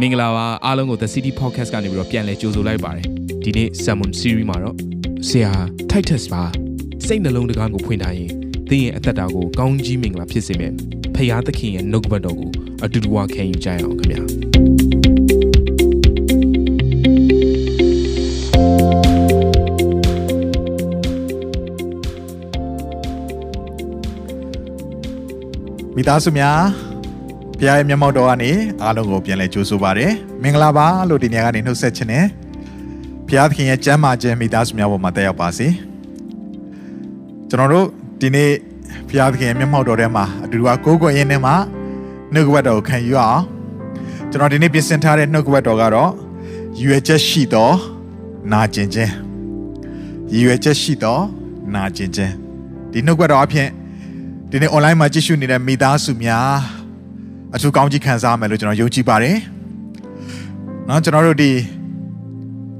မင်္ဂလာပါအားလုံးကို The City Podcast ကနေပြီးတော့ပြန်လည်ကြိုဆိုလိုက်ပါတယ်ဒီနေ့ Sermon Series မှာတော့ဆရာ Titus ပါစိတ်နှလုံးတကားကိုဖွင့်ထားရင်သင်ရဲ့အသက်တာကိုကောင်းကြီးမင်္ဂလာဖြစ်စေမယ်ဖခင်သခင်ရဲ့နှုတ်ကပတ်တော်ကိုအတူတူဝခံယူကြရအောင်ခင်ဗျာမိသားစုများ ဘုရားရဲ့မျက်မှောက်တော်ကနေအားလုံးကိုပြန်လဲကြိုဆိုပါရစေမင်္ဂလာပါလို့ဒီနေ့ကနေနှုတ်ဆက်ခြင်းနဲ့ဘုရားသခင်ရဲ့ကျမ်းမာခြင်းမိသားစုများပေါ်မှာတက်ရောက်ပါစေကျွန်တော်တို့ဒီနေ့ဘုရားသခင်ရဲ့မျက်မှောက်တော်ထဲမှာအတူတူကိုးကွယ်ရင်းနဲ့မှာနှုတ်ကပတ်တော်ကိုခံယူအောင်ကျွန်တော်ဒီနေ့ပြင်ဆင်ထားတဲ့နှုတ်ကပတ်တော်ကတော့ရွယ်ချက်ရှိသောနာကျင်ခြင်းရွယ်ချက်ရှိသောနာကျင်ခြင်းဒီနှုတ်ကပတ်တော်အဖြစ်ဒီနေ့ online မှာကြည့်ရှုနေတဲ့မိသားစုများ အထူးကောင်းကြီးခံစားမယ်လို့ကျွန်တော်ယုံကြည်ပါတယ်။နော်ကျွန်တော်တို့ဒီ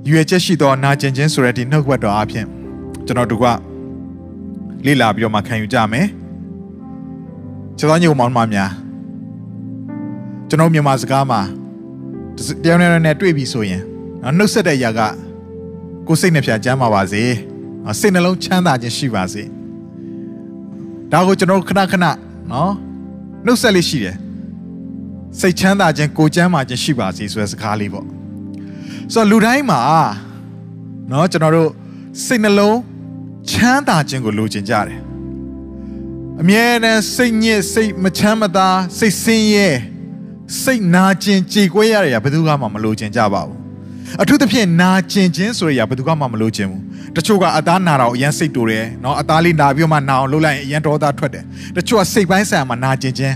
ရွေချက်ရှိသောနာကျင်ခြင်းဆိုတဲ့ဒီနှုတ်ဘတ်တော်အဖြစ်ကျွန်တော်တို့ကလေ့လာပြီးတော့မှခံယူကြမယ်။ကျွန်တော်ညုံမောင်မများကျွန်တော်မြန်မာစကားမှာတရားနဲ့နဲ့တွေ့ပြီဆိုရင်နော်နှုတ်ဆက်တဲ့အရာကကိုယ်စိတ်နှပြချမ်းပါပါစေ။စိတ်နှလုံးချမ်းသာခြင်းရှိပါစေ။ဒါကိုကျွန်တော်ခဏခဏနော်နှုတ်ဆက်လေးရှိတယ် စိတ်ချမ်းသာခြင်းကိုချမ်းသာခြင်းရှိပါစေဆိုတဲ့စကားလေးပေါ့ဆိုတော့လူတိုင်းမှာနော်ကျွန်တော်တို့စိတ်နှလုံးချမ်းသာခြင်းကိုလိုချင်ကြတယ်အမြဲတမ်းစိတ်ညစ်စိတ်မချမ်းမသာစိတ်ဆင်းရဲစိတ်နာကျင်ကြေကွဲရတဲ့ဘယ်သူမှမလိုချင်ကြပါဘူးအထူးသဖြင့်နာကျင်ခြင်းဆိုရဘယ်သူမှမလိုချင်ဘူးတချို့ကအသားနာတော့အရန်စိတ်တူတယ်เนาะအသားလေးနာပြီးမှနာအောင်လှုပ်လိုက်ရင်အရန်ဒေါသထွက်တယ်တချို့ကစိတ်ပိုင်းဆိုင်မှာနာကျင်ခြင်း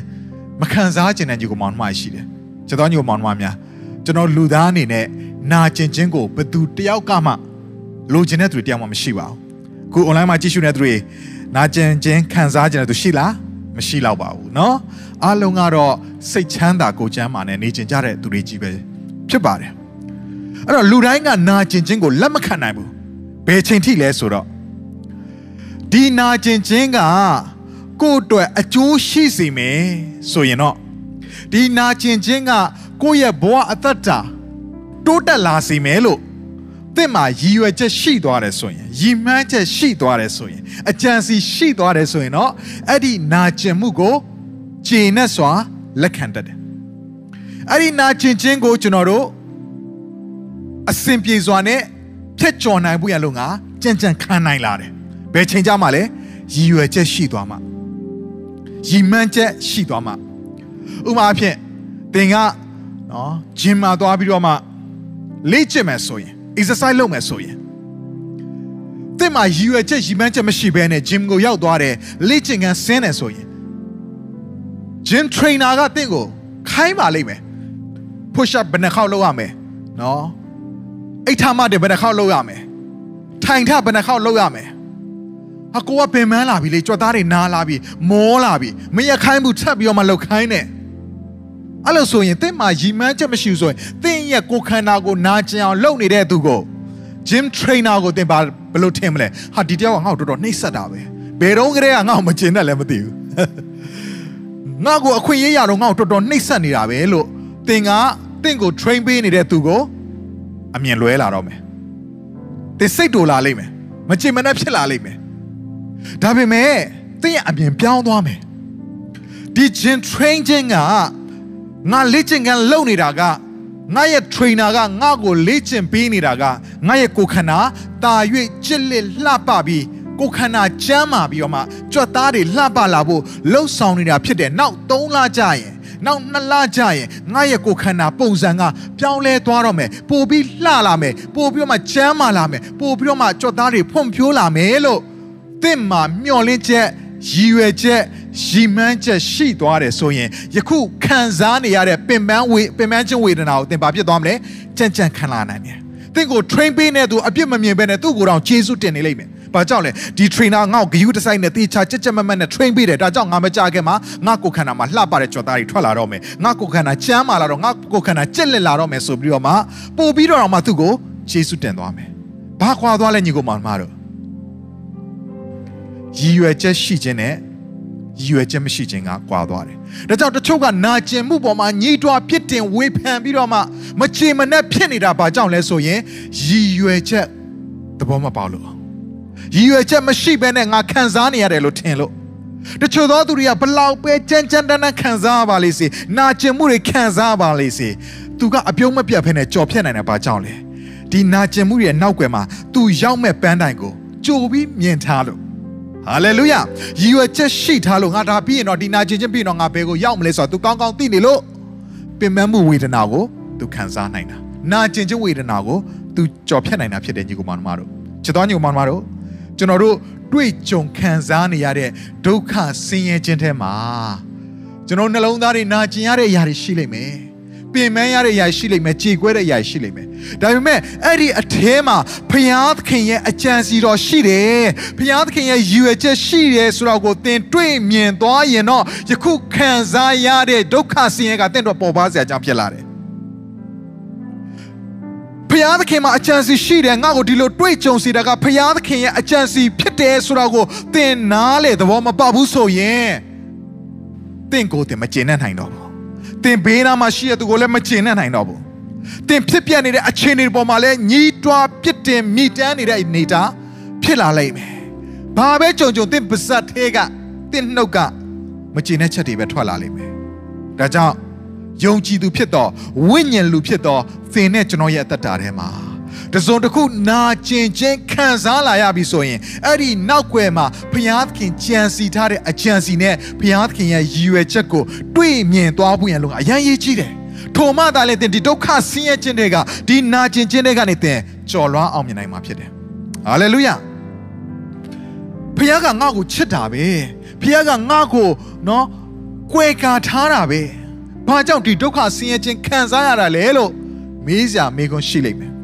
မခံစားကျင်တဲ့ညီကောင်မောင်နှမရှိတယ်ကျွန်တော်ညီကောင်မောင်နှမများကျွန်တော်လူသားအနေနဲ့နာကျင်ခြင်းကိုဘယ်သူတယောက်ကမှလိုချင်တဲ့သူတယောက်မှမရှိပါဘူးခု online မှာကြည့်ရှုနေတဲ့သူတွေနာကျင်ခြင်းခံစားကျင်တဲ့သူရှိလားမရှိတော့ပါဘူးเนาะအားလုံးကတော့စိတ်ချမ်းသာကိုချမ်းသာနဲ့နေကျင်ကြတဲ့သူတွေကြီးပဲဖြစ်ပါတယ်အဲ့တော့လူတိုင်းကနာကျင်ခြင်းကိုလက်မခံနိုင်ဘူးဘယ်ချိန်ထိလဲဆိုတော့ဒီနာကျင်ခြင်းက ကိုယ့်အတွက်အကျိုးရှိစေမယ်ဆိုရင်တော့ဒီနာကျင်ခြင်းကကိုယ့်ရဲ့ဘဝအသက်တာတိုးတက်လာစေမယ်လို့သင်မှာရည်ရွယ်ချက်ရှိသွားတယ်ဆိုရင်ရည်မှန်းချက်ရှိသွားတယ်ဆိုရင်အကြံစီရှိသွားတယ်ဆိုရင်တော့အဲ့ဒီနာကျင်မှုကိုခြေနဲ့စွာလက်ခံတတ်တယ်အဲ့ဒီနာကျင်ခြင်းကိုကျွန်တော်တို့အစဉ်ပြေစွာနဲ့ဖြတ်ကျော်နိုင်ဖို့ရလို့ငါကြံ့ကြံ့ခံနိုင်လာတယ်ဘယ်ချိန်ကြမှာလဲရည်ရွယ်ချက်ရှိသွားမှာ ရည်မှန်းချက်ရှိသွားမှာဥပမာအဖြစ်သင်ကနော်ဂျင်မှာသွားပြီးတော့မှလေ့ကျင့်မယ်ဆိုရင် exercise လုပ်မယ်ဆိုရင်သင်မှာရည်ရွယ်ချက်ရည်မှန်းချက်မရှိဘဲနဲ့ gym ကိုရောက်သွားတယ်လေ့ကျင့်ခန်းဆင်းတယ်ဆိုရင် gym trainer ကသင်ကိုခိုင်းပါလိမ့်မယ် push up ဘယ်နှခေါက်လုပ်ရမယ်နော်အိတ်ထမတဲ့ဘယ်နှခေါက်လုပ်ရမယ်ထိုင်ထဘယ်နှခေါက်လုပ်ရမယ် ဟာကိုကပင်မန်းလာပြီလေကြွက်သားတွေနားလာပြီမောလာပြီမရခိုင်းဘူးထပ်ပြီးတော့မှလှုပ်ခိုင်းတယ်အဲ့လိုဆိုရင်တင့်မှာရီမန်းချက်မရှိဘူးဆိုရင်တင့်ရဲ့ကိုခန္ဓာကိုနာကျင်အောင်လုပ်နေတဲ့သူကို gym trainer ကိုတင်ပါဘယ်လိုထင်မလဲဟာဒီတယောက်ကငါ့ကိုတော်တော်နှိပ်စက်တာပဲဘယ်တော့ကလေးကငါ့ကိုမကျင်တတ်လည်းမသိဘူးငါ့ကိုအခွင့်အရေးရတော့ငါ့ကိုတော်တော်နှိပ်စက်နေတာပဲလို့တင်ကတင့်ကို train ပေးနေတဲ့သူကိုအမြင်လွဲလာတော့မယ်တင်စိတ်တူလာလိမ့်မယ်မချင်မနှက်ဖြစ်လာလိမ့်မယ် ဒါပေမဲ့သင်ရဲ့အမြင်ပြောင်းသွားမယ်ဒီ gym train ခြင်းကငါလေ့ကျင့်ခန်းလုပ်နေတာကငါရဲ့ trainer ကငါ့ကိုလေ့ကျင့်ပေးနေတာကငါရဲ့ကိုယ်ခန္ဓာတာ၍ကြစ်လက်လှပပြီးကိုယ်ခန္ဓာကျမ်းမာပြီးတော့မှကြွက်သားတွေလှပလာဖို့လှုပ်ဆောင်နေတာဖြစ်တယ်နောက်3လကြာရင်နောက်နှစ်လကြာရင်ငါရဲ့ကိုယ်ခန္ဓာပုံစံကပြောင်းလဲသွားတော့မယ်ပို့ပြီးလှလာမယ်ပို့ပြီးတော့မှကျမ်းမာလာမယ်ပို့ပြီးတော့မှကြွက်သားတွေဖွံ့ဖြိုးလာမယ်လို့ သင်မှာမျှော်လင့်ချက်ရည်ရွယ်ချက်ရည်မှန်းချက်ရှိသွားတယ်ဆိုရင်ယခုခံစားနေရတဲ့ပင်ပန်းဝေပင်ပန်းခြင်းဝေဒနာကိုသင်ဘာဖြစ်သွားမလဲကြံ့ကြံ့ခံလာနိုင်တယ်သင်ကို train ပေးနေသူအပြစ်မမြင်ဘဲနဲ့သူ့ကိုယ်တော်ဂျေစုတင်နေလိမ့်မယ်ဘာကြောင့်လဲဒီ trainer ငါ့ကိုဂယုတစိုက်နဲ့တေချာကြက်ကြက်မမတ်နဲ့ train ပေးတယ်ဒါကြောင့်ငါမကြခင်မှာငါကိုယ်ခန္ဓာမှာလှပတဲ့ကြော်သားတွေထွက်လာတော့မယ်ငါကိုယ်ခန္ဓာချမ်းမာလာတော့ငါကိုယ်ခန္ဓာကြက်လက်လာတော့မယ်ဆိုပြီးတော့မှပို့ပြီးတော့မှသူ့ကိုဂျေစုတင်သွားမယ်ဘာခွာသွားလဲညီကိုမောင်မတို့ ရည်ရွယ်ချက်ရှိခြင်းနဲ့ရရည်ရွယ်ချက်မရှိခြင်းကကွာသွားတယ်။ဒါကြောင့်တချို့ကနာကျင်မှုပေါ်မှာညှိတွားပြစ်တင်ဝေဖန်ပြီးတော့မှမချေမနှက်ဖြစ်နေတာဘာကြောင့်လဲဆိုရင်ရည်ရွယ်ချက်သဘောမပေါက်လို့ရည်ရွယ်ချက်မရှိဘဲနဲ့ငါခံစားနေရတယ်လို့ထင်လို့တချို့သောသူတွေကဘလောက်ပဲကြမ်းကြမ်းတမ်းတမ်းခံစားပါလိမ့်စေနာကျင်မှုတွေခံစားပါလိမ့်စေသူကအပြုံးမပြတ်ဖဲနဲ့ကြော်ဖြတ်နိုင်တယ်ဘာကြောင့်လဲဒီနာကျင်မှုတွေနောက်ွယ်မှာသူရောက်မဲ့ပန်းတိုင်ကိုကြိုပြီးမြင်ထားလို့ ဟာလေလုယရည်ရွယ်ချက်ရှိထားလို့ငါဒါပြီးရင်တော့ဒီနာကျင်ခြင်းပြီးရင်တော့ငါဘယ်ကိုရောက်မလဲဆိုတော့ तू ကောင်းကောင်းသိနေလို့ပင်ပန်းမှုဝေဒနာကို तू ခံစားနိုင်တာနာကျင်ခြင်းဝေဒနာကို तू ကြော်ဖြတ်နိုင်တာဖြစ်တယ်ညီကောင်မတို့ချစ်တော်ညီကောင်မတို့ကျွန်တော်တို့တွေ့ကြုံခံစားနေရတဲ့ဒုက္ခဆင်းရဲခြင်းထဲမှာကျွန်တော်နှလုံးသားတွေနာကျင်ရတဲ့အရာတွေရှိလိမ့်မယ် ပင်ပန်းရတဲ့အရာရှိလိမ့်မယ်ကြေကွဲတဲ့အရာရှိလိမ့်မယ်ဒါပေမဲ့အဲ့ဒီအထဲမှာဖယားသခင်ရဲ့အကြံစီတော်ရှိတယ်ဖယားသခင်ရဲ့ရည်ရွယ်ချက်ရှိတယ်ဆိုတော့ကိုသင်တွေ့မြင်သွားရင်တော့ယခုခံစားရတဲ့ဒုက္ခဆင်းရဲကသင်တို့ပေါ်ပါစရာအကြောင်းဖြစ်လာတယ်ဖယားသခင်မှာအကြံစီရှိတယ်ငါ့ကိုဒီလိုတွေ့ကြုံစီတာကဖယားသခင်ရဲ့အကြံစီဖြစ်တယ်ဆိုတော့ကိုသင်နားလေသဘောမပေါက်ဘူးဆိုရင်သင်ကိုယ်သင်မကျေနပ်နိုင်တော့ဘူး သင်ဘေးနားမှာရှိတဲ့သူကိုလည်းမကျေနပ်နိုင်တော့ဘူးသင်ဖြစ်ပြနေတဲ့အခြေအနေပေါ်မှာလည်းညီးတွားပြစ်တင်မိတမ်းနေတဲ့နေတာဖြစ်လာလိမ့်မယ်ဘာပဲကြုံကြုံသင်ပါဇက်သေးကသင်နှုတ်ကမကျေနပ်ချက်တွေပဲထွက်လာလိမ့်မယ်ဒါကြောင့်ယုံကြည်သူဖြစ်တော့ဝိညာဉ်လူဖြစ်တော့သင်နဲ့ကျွန်တော်ရဲ့အသက်တာထဲမှာ တစုံတစ်ခုနာကျင်ခြင်းခံစားလာရပြီဆိုရင်အဲ့ဒီနောက်ွယ်မှာဘုရားသခင်ကြံစီထားတဲ့အကြံစီနဲ့ဘုရားသခင်ရဲ့ရည်ရွယ်ချက်ကိုတွေ့မြင်သွားဖို့ရန်လို့အရန်ရေးကြီးတယ်ထိုမှသာလေတင်ဒီဒုက္ခဆင်းရဲခြင်းတွေကဒီနာကျင်ခြင်းတွေကနေတင်ကြော်လွှားအောင်မြင်နိုင်မှာဖြစ်တယ်ဟာလေလုယာဘုရားကငါ့ကိုချစ်တာပဲဘုရားကငါ့ကိုနော်ကွယ်ကာထားတာပဲဘာကြောင့်ဒီဒုက္ခဆင်းရဲခြင်းခံစားရတာလဲလို့မေးစရာမေးခွန်းရှိလိမ့်မယ်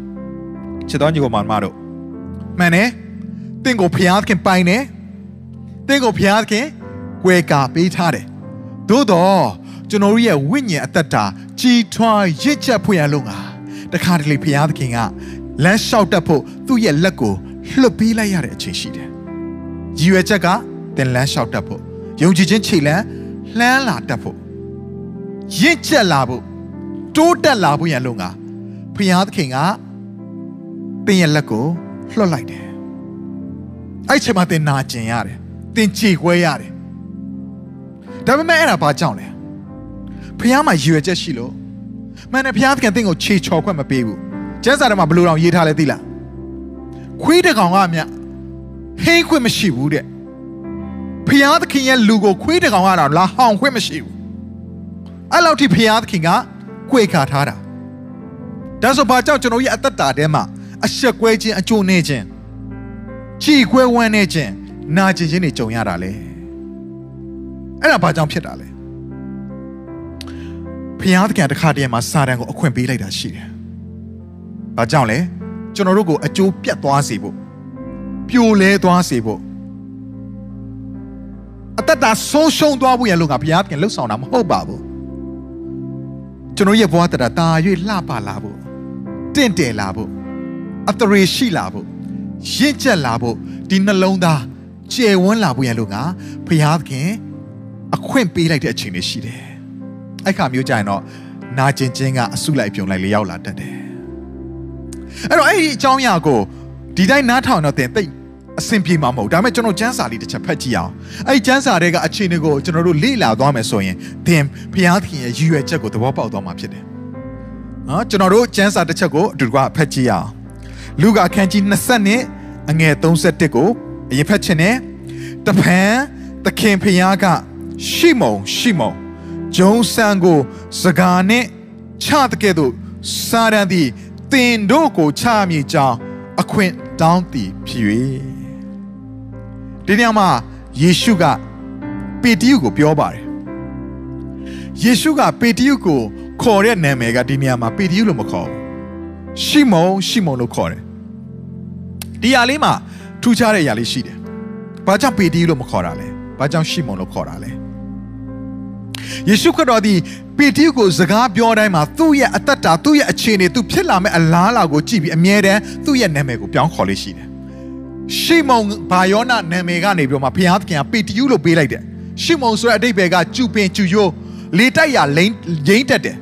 ချစ်တော်ညီကိုမောင်မတို့မှန်တယ်တင့်ကိုဖျားခင်ပိုင်တယ်တင့်ကိုဖျားခင်ကွယ်ကာပေးထားတယ်သို့တော့ကျွန်တော်ရဲ့ဝိညာဉ်အသက်တာကြီးထွားရစ်ချက်ဖွင့်ရလို့ငါတခါတလေဖျားခင်ကလမ်းလျှောက်တတ်ဖို့သူ့ရဲ့လက်ကိုလွှတ်ပေးလိုက်ရတဲ့အချိန်ရှိတယ်ရည်ရွယ်ချက်ကတင်လမ်းလျှောက်တတ်ဖို့ယုံကြည်ခြင်းခြေလမ်းလှမ်းလာတတ်ဖို့ရင့်ကျက်လာဖို့တိုးတက်လာဖို့ရန်လို့ငါဖျားသခင်က တင်းရဲ့လက်ကိုလွှတ်လိုက်တယ်အဲ့ချိန်မှာတင်နာကျင်ရတယ်တင်ကြေခွဲရတယ်ဒါပေမဲ့အဲ့ဒါဘာကြောင့်လဲဖျားမှာရွယ်ချက်ရှိလို့မှန်တယ်ဖျားသခင်တင်းကိုခြေချော်ခွင့်မပေးဘူးကျမ်းစာထဲမှာဘယ်လိုတောင်ရေးထားလဲသိလားခွေးတကောင်ကမြဟိခွင့်မရှိဘူးတဲ့ဖျားသခင်ရဲ့လူကိုခွေးတကောင်ကတော့လာဟောင်ခွင့်မရှိဘူးအဲ့လောက်ထိဖျားသခင်ကကွေခါထားတာဒါဆိုဘာကြောင့်ကျွန်တော်ရဲ့အသက်တာထဲမှာ အဆက်ကွဲခြင်းအကျိုးနေခြင်းချီခွဲဝမ်းနေခြင်းနာကျင်ခြင်းတွေကြုံရတာလေအဲ့ဒါဘာကြောင့်ဖြစ်တာလဲဖျားသခင်တခါတည်းမှာစာတန်ကိုအခွင့်ပေးလိုက်တာရှိတယ်ဘာကြောင့်လဲကျွန်တော်တို့ကိုအကျိုးပြတ်သွားစေဖို့ပြိုလဲသွားစေဖို့အသက်တာဆုံးရှုံးသွားဖို့ရလို့ငါဘုရားသခင်လှုပ်ဆောင်တာမဟုတ်ပါဘူးကျွန်တော်ရဲ့ဘဝတတာတာ၍လှပလာဖို့တင့်တယ်လာဖို့ အတရေရှိလာဖို့ရင့်ကျက်လာဖို့ဒီနှလုံးသားကျယ်ဝန်းလာဖို့ရလို့ငါဘုရားသခင်အခွင့်ပေးလိုက်တဲ့အချိန်တွေရှိတယ်အဲ့ခါမျိုးကြရင်တော့နာကျင်ခြင်းကအဆုလိုက်ပြုံလိုက်လျောက်လာတတ်တယ်အဲ့တော့အဲ့ဒီအကြောင်းအရာကိုဒီတိုင်းနားထောင်တော့တင်သိအဆင်ပြေမှာမဟုတ်ဒါပေမဲ့ကျွန်တော်ကျမ်းစာလေးတစ်ချက်ဖတ်ကြည့်အောင်အဲ့ဒီကျမ်းစာတွေကအခြေအနေကိုကျွန်တော်တို့လေ့လာသွားမယ်ဆိုရင်သင်ဘုရားသခင်ရဲ့ရည်ရွယ်ချက်ကိုသဘောပေါက်သွားမှာဖြစ်တယ်နော်ကျွန်တော်တို့ကျမ်းစာတစ်ချက်ကိုအတူတကွဖတ်ကြည့်အောင် လူကအခန်းကြီး20နဲ့အငယ်31ကိုအရင်ဖတ်ခြင်းနဲ့တပန်သခင်ဖျားကရှိမုံရှိမုံဂျုံဆန်ကို စကားနဲ့ချတဲ့ကဲ့သို့စာရန်သည်တင်တို့ကိုချမြေကြောင်းအခွင့်တောင်းသည်ဖြစ်၍ဒီနေရာမှာယေရှုကပေတရုကိုပြောပါတယ်ယေရှုကပေတရုကိုခေါ်တဲ့နာမည်ကဒီနေရာမှာပေတရုလို့မခေါ်ဘူးရှိမုံရှိမုံလို့ခေါ်တယ် ဒီຢာလေးမှာထူးခြားတဲ့ຢာလေးရှိတယ်ဘာကြောင့်ပေတရုလို့မခေါ်တာလဲဘာကြောင့်ရှိမုံလို့ခေါ်တာလဲယေရှုခရစ်တော်ဒီပေတရုကိုစကားပြောတိုင်းမှာသူ့ရဲ့အသက်တာသူ့ရဲ့အခြေအနေသူဖြစ်လာမဲ့အလားအလာကိုကြည့်ပြီးအမြဲတမ်းသူ့ရဲ့နာမည်ကိုပြောင်းခေါ်လေးရှိတယ်ရှေမုန်ဘာယောနာနာမည်ကနေပြီးတော့မှဘုရားသခင်ကပေတရုလို့ပေးလိုက်တယ်ရှီမုန်ဆိုတဲ့အတိတ်ဘယ်ကကျူပင်ကျူယိုးလေတိုက်ရလိမ့်ရင်းတက်တယ်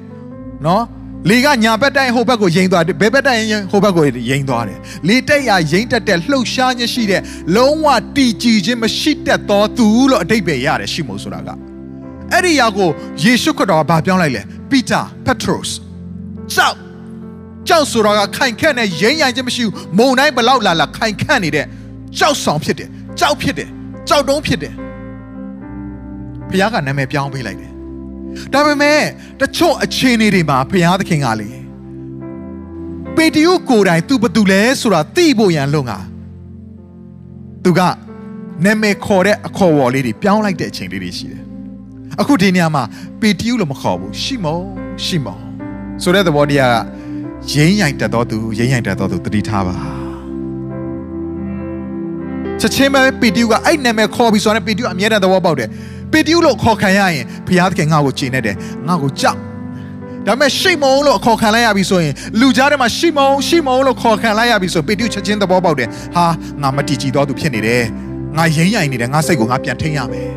နော် လေကညာဘက်တိုင်းဟိုဘက်ကိုရင်သွားတယ်ဘယ်ဘက်တိုင်းဟိုဘက်ကိုရင်သွားတယ်လေတိုက်ရရင်တက်တဲ့လှုပ်ရှားခြင်းရှိတဲ့လုံးဝတီကြည်ခြင်းမရှိတတ်သောသူလို့အတိတ်ပဲရတယ်ရှီမုန်ဆိုတာကအဲ့ဒီယာကိုယေရှုခရစ်တော်ကဘာပြောင်းလိုက်လဲပီတာပက်ထရိုစ်ကြောက်ကြောက်ဆိုတာကခိုင်ခန့်နဲ့ရိမ့်ရိုင်ခြင်းမရှိဘူးမုံတိုင်းဘလောက်လာလာခိုင်ခန့်နေတဲ့ကြောက်ဆောင်ဖြစ်တယ်ကြောက်ဖြစ်တယ်ကြောက်တုံးဖြစ်တယ်ဖခင်ကနာမည်ပြောင်းပေးလိုက်တယ် ဒါပေမဲ့တချို့အခြေအနေတွေမှာဖခင်သခင်ကလေပေတရုကိုယ်တိုင်သူဘသူလဲဆိုတာသိဖို့ရန်လုံငါသူကနာမည်ခေါ်တဲ့အခေါ်အဝေါ်လေးတွေပြောင်းလိုက်တဲ့အချိန်လေးတွေရှိတယ်အခုဒီနေရာမှာပေတရုလို့မခေါ်ဘူးရှိမုံရှိမုံဆိုတဲ့သဘောတရားကရင်းရိုင်တတ်တော်သူရင်းရိုင်တတ်တော်သူတတိထားပါချက်ချင်းပဲပေတရုကအဲ့နာမည်ခေါ်ပြီးဆိုတော့ပေတရုအမြဲတမ်းသဘောပေါက်တယ်ပေတရုလို့ခေါ်ခံရရင်ဘုရားသခင်ငါ့ကိုချိန်နေတယ်ငါ့ကိုကြောက်ဒါပေမဲ့ရှိမုံလို့ခေါ်ခံလိုက်ရပြီဆိုရင်လူကြားထဲမှာရှိမုံရှိမုံလို့ခေါ်ခံလိုက်ရပြီဆိုပေတရုချက်ချင်းသဘောပေါက်တယ်ဟာငါမတီကြည်တော်သူဖြစ်နေတယ်ငါရင်းရိုင်နေတယ်ငါစိတ်ကိုငါပြန်ထိန်းရမယ်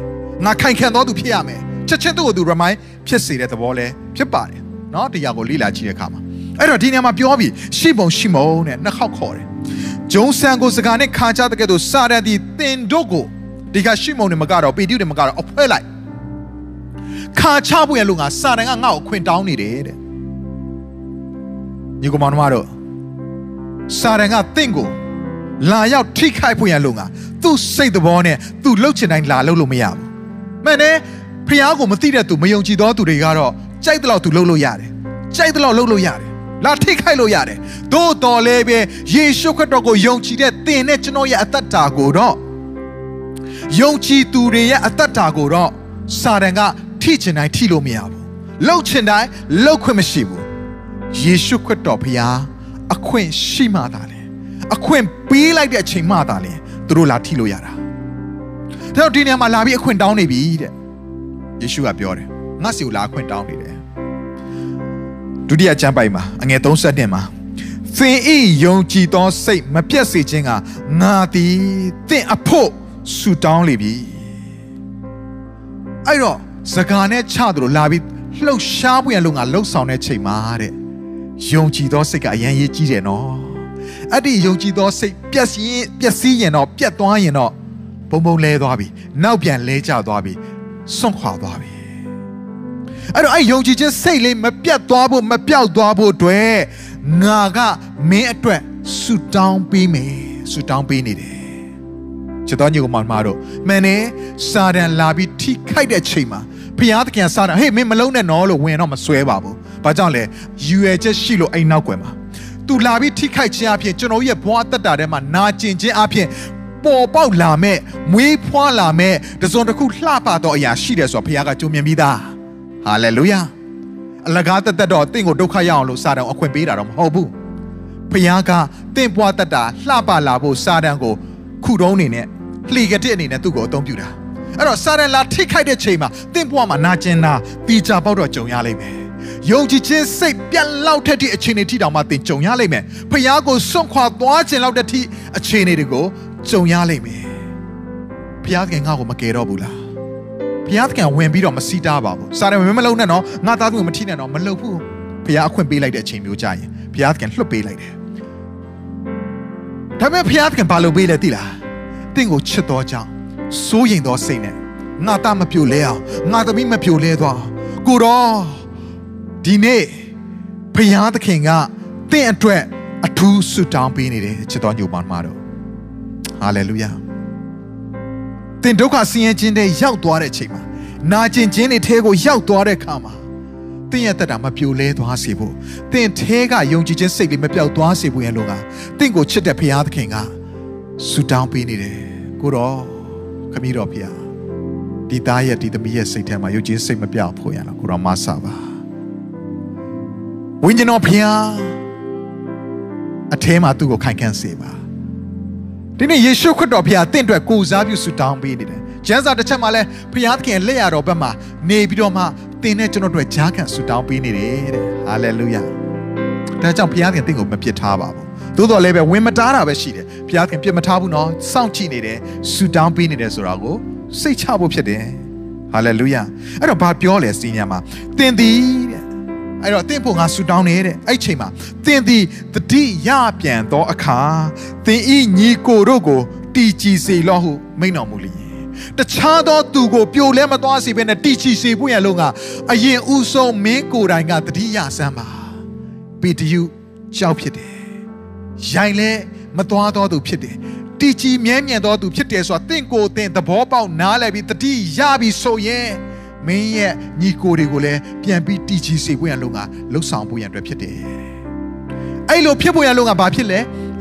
ငါခိုင်ခံတော်သူဖြစ်ရမယ်ချက်ချင်းသူ့ကိုသူ remind ဖြစ်စေတဲ့သဘောလဲဖြစ်ပါတယ်เนาะတရားကိုလေ့လာကြည့်တဲ့အခါမှာအဲ့တော့ဒီနေရာမှာပြောပြီးရှိမုံရှိမုံနဲ့နှစ်ခေါက်ခေါ်တယ်ဂျုံဆန်ကိုစကားနဲ့ခါချတဲ့ကဲ့သို့စာရန်ဒီတင်တို့ကို ဒီကရှိမုံတွေမကတော့ပေတရုတွေမကတော့အဖွဲလိုက်ခါချဖို့ရလို့ငါစာတန်ကငါ့ကိုခွင်တောင်းနေတယ်တဲ့ညီကောင်မတို့စာတန်ကတင့်ကိုလာရောက်ထိခိုက်ဖို့ရလို့ငါသူ့စိတ်သဘောနဲ့သူ့လှုပ်ချင်တိုင်းလာလှုပ်လို့မရဘူးမှန်တယ်ဖះကိုမသိတဲ့သူမယုံကြည်သောသူတွေကတော့ကြိုက်တဲ့လောက်သူလှုပ်လို့ရတယ်ကြိုက်တဲ့လောက်လှုပ်လို့ရတယ်လာထိခိုက်လို့ရတယ်သို့တော်လည်းပဲယေရှုခရစ်တော်ကိုယုံကြည်တဲ့သင်နဲ့ကျွန်တော်ရဲ့အသက်တာကိုတော့ ယုံကြည်သူတွေရဲ့အသက်တာကိုတော့စာတန်ကထိချင်တိုင်းထိလို့မရဘူးလှုပ်ချင်တိုင်းလှုပ်ခွင့်မရှိဘူးယေရှုခရစ်တော်ဖျားအခွင့်ရှိမှသာလေအခွင့်ပေးလိုက်တဲ့အချိန်မှသာလေသူတို့လာထိလို့ရတာဒါတော့ဒီနေရာမှာလာပြီးအခွင့်တောင်းနေပြီတဲ့ယေရှုကပြောတယ်ငါစီကိုလာအခွင့်တောင်းနေတယ်ဒုတိယကျမ်းပိုက်မှာအငယ်32မှာသင်ဤယုံကြည်သောစိတ်မပြတ်စေခြင်းကငါသည်သင်အဖို့ ဆူတောင်းလေပြီအဲ့တော့စကားနဲ့ချသူတို့လာပြီးလှုပ်ရှားပွင့်လို့ငါလှုပ်ဆောင်တဲ့ချိန်မှာတဲ့ယုံကြည်သောစိတ်ကအရန်ရေးကြီးတယ်နော်အဲ့ဒီယုံကြည်သောစိတ်ပျက်စီးပျက်စီးရင်တော့ပြတ်သွားရင်တော့ဘုံဘုံလဲသွားပြီနောက်ပြန်လဲကျသွားပြီစွန့်ခွာသွားပြီအဲ့တော့အဲ့ယုံကြည်ခြင်းစိတ်လေးမပြတ်သွားဖို့မပြောက်သွားဖို့အတွက်ငါကမင်းအတွက်ဆူတောင်းပေးမယ်ဆူတောင်းပေးနေတယ် ချစ်တော်ညီကောင်မတို့မန်နေစာတန်လာပြီးထိခိုက်တဲ့ချိန်မှာဖျားသခင်စာတန်ဟေးမင်းမလုံးနဲ့နော်လို့ဝင်တော့မဆွဲပါဘူး။ဘာကြောင့်လဲယူရချက်ရှိလို့အိမ်နောက်ွယ်မှာသူလာပြီးထိခိုက်ခြင်းအပြင်ကျွန်တော်ရဲ့ဘဝအသက်တာထဲမှာနာကျင်ခြင်းအပြင်ပေါ်ပေါက်လာမဲ့မွေးဖွားလာမဲ့တစုံတစ်ခုလှပသောအရာရှိတယ်ဆိုတော့ဘုရားကကြုံမြင်ပြီးသားဟာလေလုယာအလကားတက်တက်တော့တင့်ကိုဒုက္ခရအောင်လို့စာတန်အခွင့်ပေးတာတော့မဟုတ်ဘူးဘုရားကတင့်ပွားတက်တာလှပလာဖို့စာတန်ကိုခုတုံးနေနဲ့ လှေကတဲ့အနေနဲ့သူ့ကိုအသုံးပြုတာအဲ့တော့စာရန်လာထိခိုက်တဲ့ချိန်မှာတင့်ဘွားမှာနာကျင်တာတီချာပေါက်တော့ကြုံရလိမ့်မယ်ယုံကြည်ခြင်းစိတ်ပြတ်လောက်တဲ့အခြေအနေထိတောင်မှတင်ကြုံရလိမ့်မယ်ဖခင်ကိုစွန့်ခွာသွားခြင်းလောက်တဲ့ထိအခြေအနေတွေကိုကြုံရလိမ့်မယ်ဖခင်ကငါ့ကိုမကယ်တော့ဘူးလားဖခင်ကဝင်ပြီးတော့မစီးတားပါဘူးစာရန်မမလုံးနဲ့နော်ငါသားသူမထိနဲ့နော်မလုပ်ဘူးဖခင်အခွင့်ပေးလိုက်တဲ့အချိန်မျိုးကြာရင်ဖခင်လွှတ်ပေးလိုက်တယ်ဒါပေမဲ့ဖခင်ဘာလုပ်ပေးလဲသိလား တင့်ကိုချစ်တော်ကြောင့်စိုးရိမ်သောစိတ်နဲ့ငါသားမပြိုလဲအောင်ငါသမီးမပြိုလဲသွားကိုတော့ဒီနေ့ဖယားသခင်ကတင့်အတွက်အထူးဆုတောင်းပေးနေတယ်ချစ်တော်ညိုမောင်မတို့ဟာလေလုယာတင်ဒုက္ခဆင်းရဲခြင်းတွေရောက်သွားတဲ့အချိန်မှာနာကျင်ခြင်းတွေထဲကိုရောက်သွားတဲ့အခါမှာသင်ရဲ့တက်တာမပြိုလဲသွားစေဖို့သင်ထဲကယုံကြည်ခြင်းစိတ်လေးမပြောက်သွားစေဖို့ရလို့ကသင်ကိုချစ်တဲ့ဖခင်သခင်ကဆူတောင်းပေးနေတယ် ကိုတော့ခမီးတော်ဖခင်ဒီသားရဲ့ဒီသမီးရဲ့စိတ်ထဲမှာယုံကြည်စိတ်မပြောက်ဖို့ရတော့ကိုတော့မဆပါဝိညာဉ်တော်ဖခင်အထဲမှာသူ့ကိုခိုင်ခန့်စေပါဒီနေ့ယေရှုခရစ်တော်ဖခင်တင့်အတွက်ကိုစားပြုဆူတောင်းပေးနေတယ်ကျမ်းစာတစ်ချက်မှာလဲဖခင်သခင်လက်ရတော်ဘက်မှာနေပြီးတော့မှသင်နဲ့ကျွန်တော်တို့ကြားခံဆူတောင်းပေးနေတယ်တဲ့ဟာလေလုယာဒါကြောင့်ဖခင်သခင်တင့်ကိုမပြစ်ထားပါဘူး သို့တော်လည်းပဲဝင်မတားတာပဲရှိတယ်ဘုရားခင်ပြစ်မထားဘူးနော်စောင့်ကြည့်နေတယ်ဆူတောင်းပေးနေတယ်ဆိုတာကိုစိတ်ချဖို့ဖြစ်တယ်ဟာလေလုယာအဲ့တော့ဘာပြောလဲစီညာမှာသင်သည်တဲ့အဲ့တော့သင်ဖို့ငါဆူတောင်းနေတဲ့အဲ့ချိန်မှာသင်သည်တတိရပြန်သောအခါသင်ဤညီကိုတို့ကိုတီကြည်စေလောဟုမိန့်တော်မူလျင်တခြားသောသူကိုပြိုလဲမသွားစေဘဲနဲ့တီချီစေဖို့ရလို့ကအရင်ဥဆုံးမင်းကိုယ်တိုင်ကတတိယဆန်းပါပေတရုကြောက်ဖြစ်တယ် ရိုင်လဲမသွားတော့သူဖြစ်တယ်တီချီမြဲမြံတော်သူဖြစ်တယ်ဆိုတာတင့်ကိုယ်တင်သဘောပေါက်နားလည်ပြီးတတိရပြီးဆိုရင်မင်းရဲ့ညီကိုတွေကိုလည်းပြန်ပြီးတီချီစေဖို့ရလို့ကလှုပ်ဆောင်ဖို့ရအတွက်ဖြစ်တယ်အဲ့လိုဖြစ်ဖို့ရလို့ကဘာဖြစ်လဲ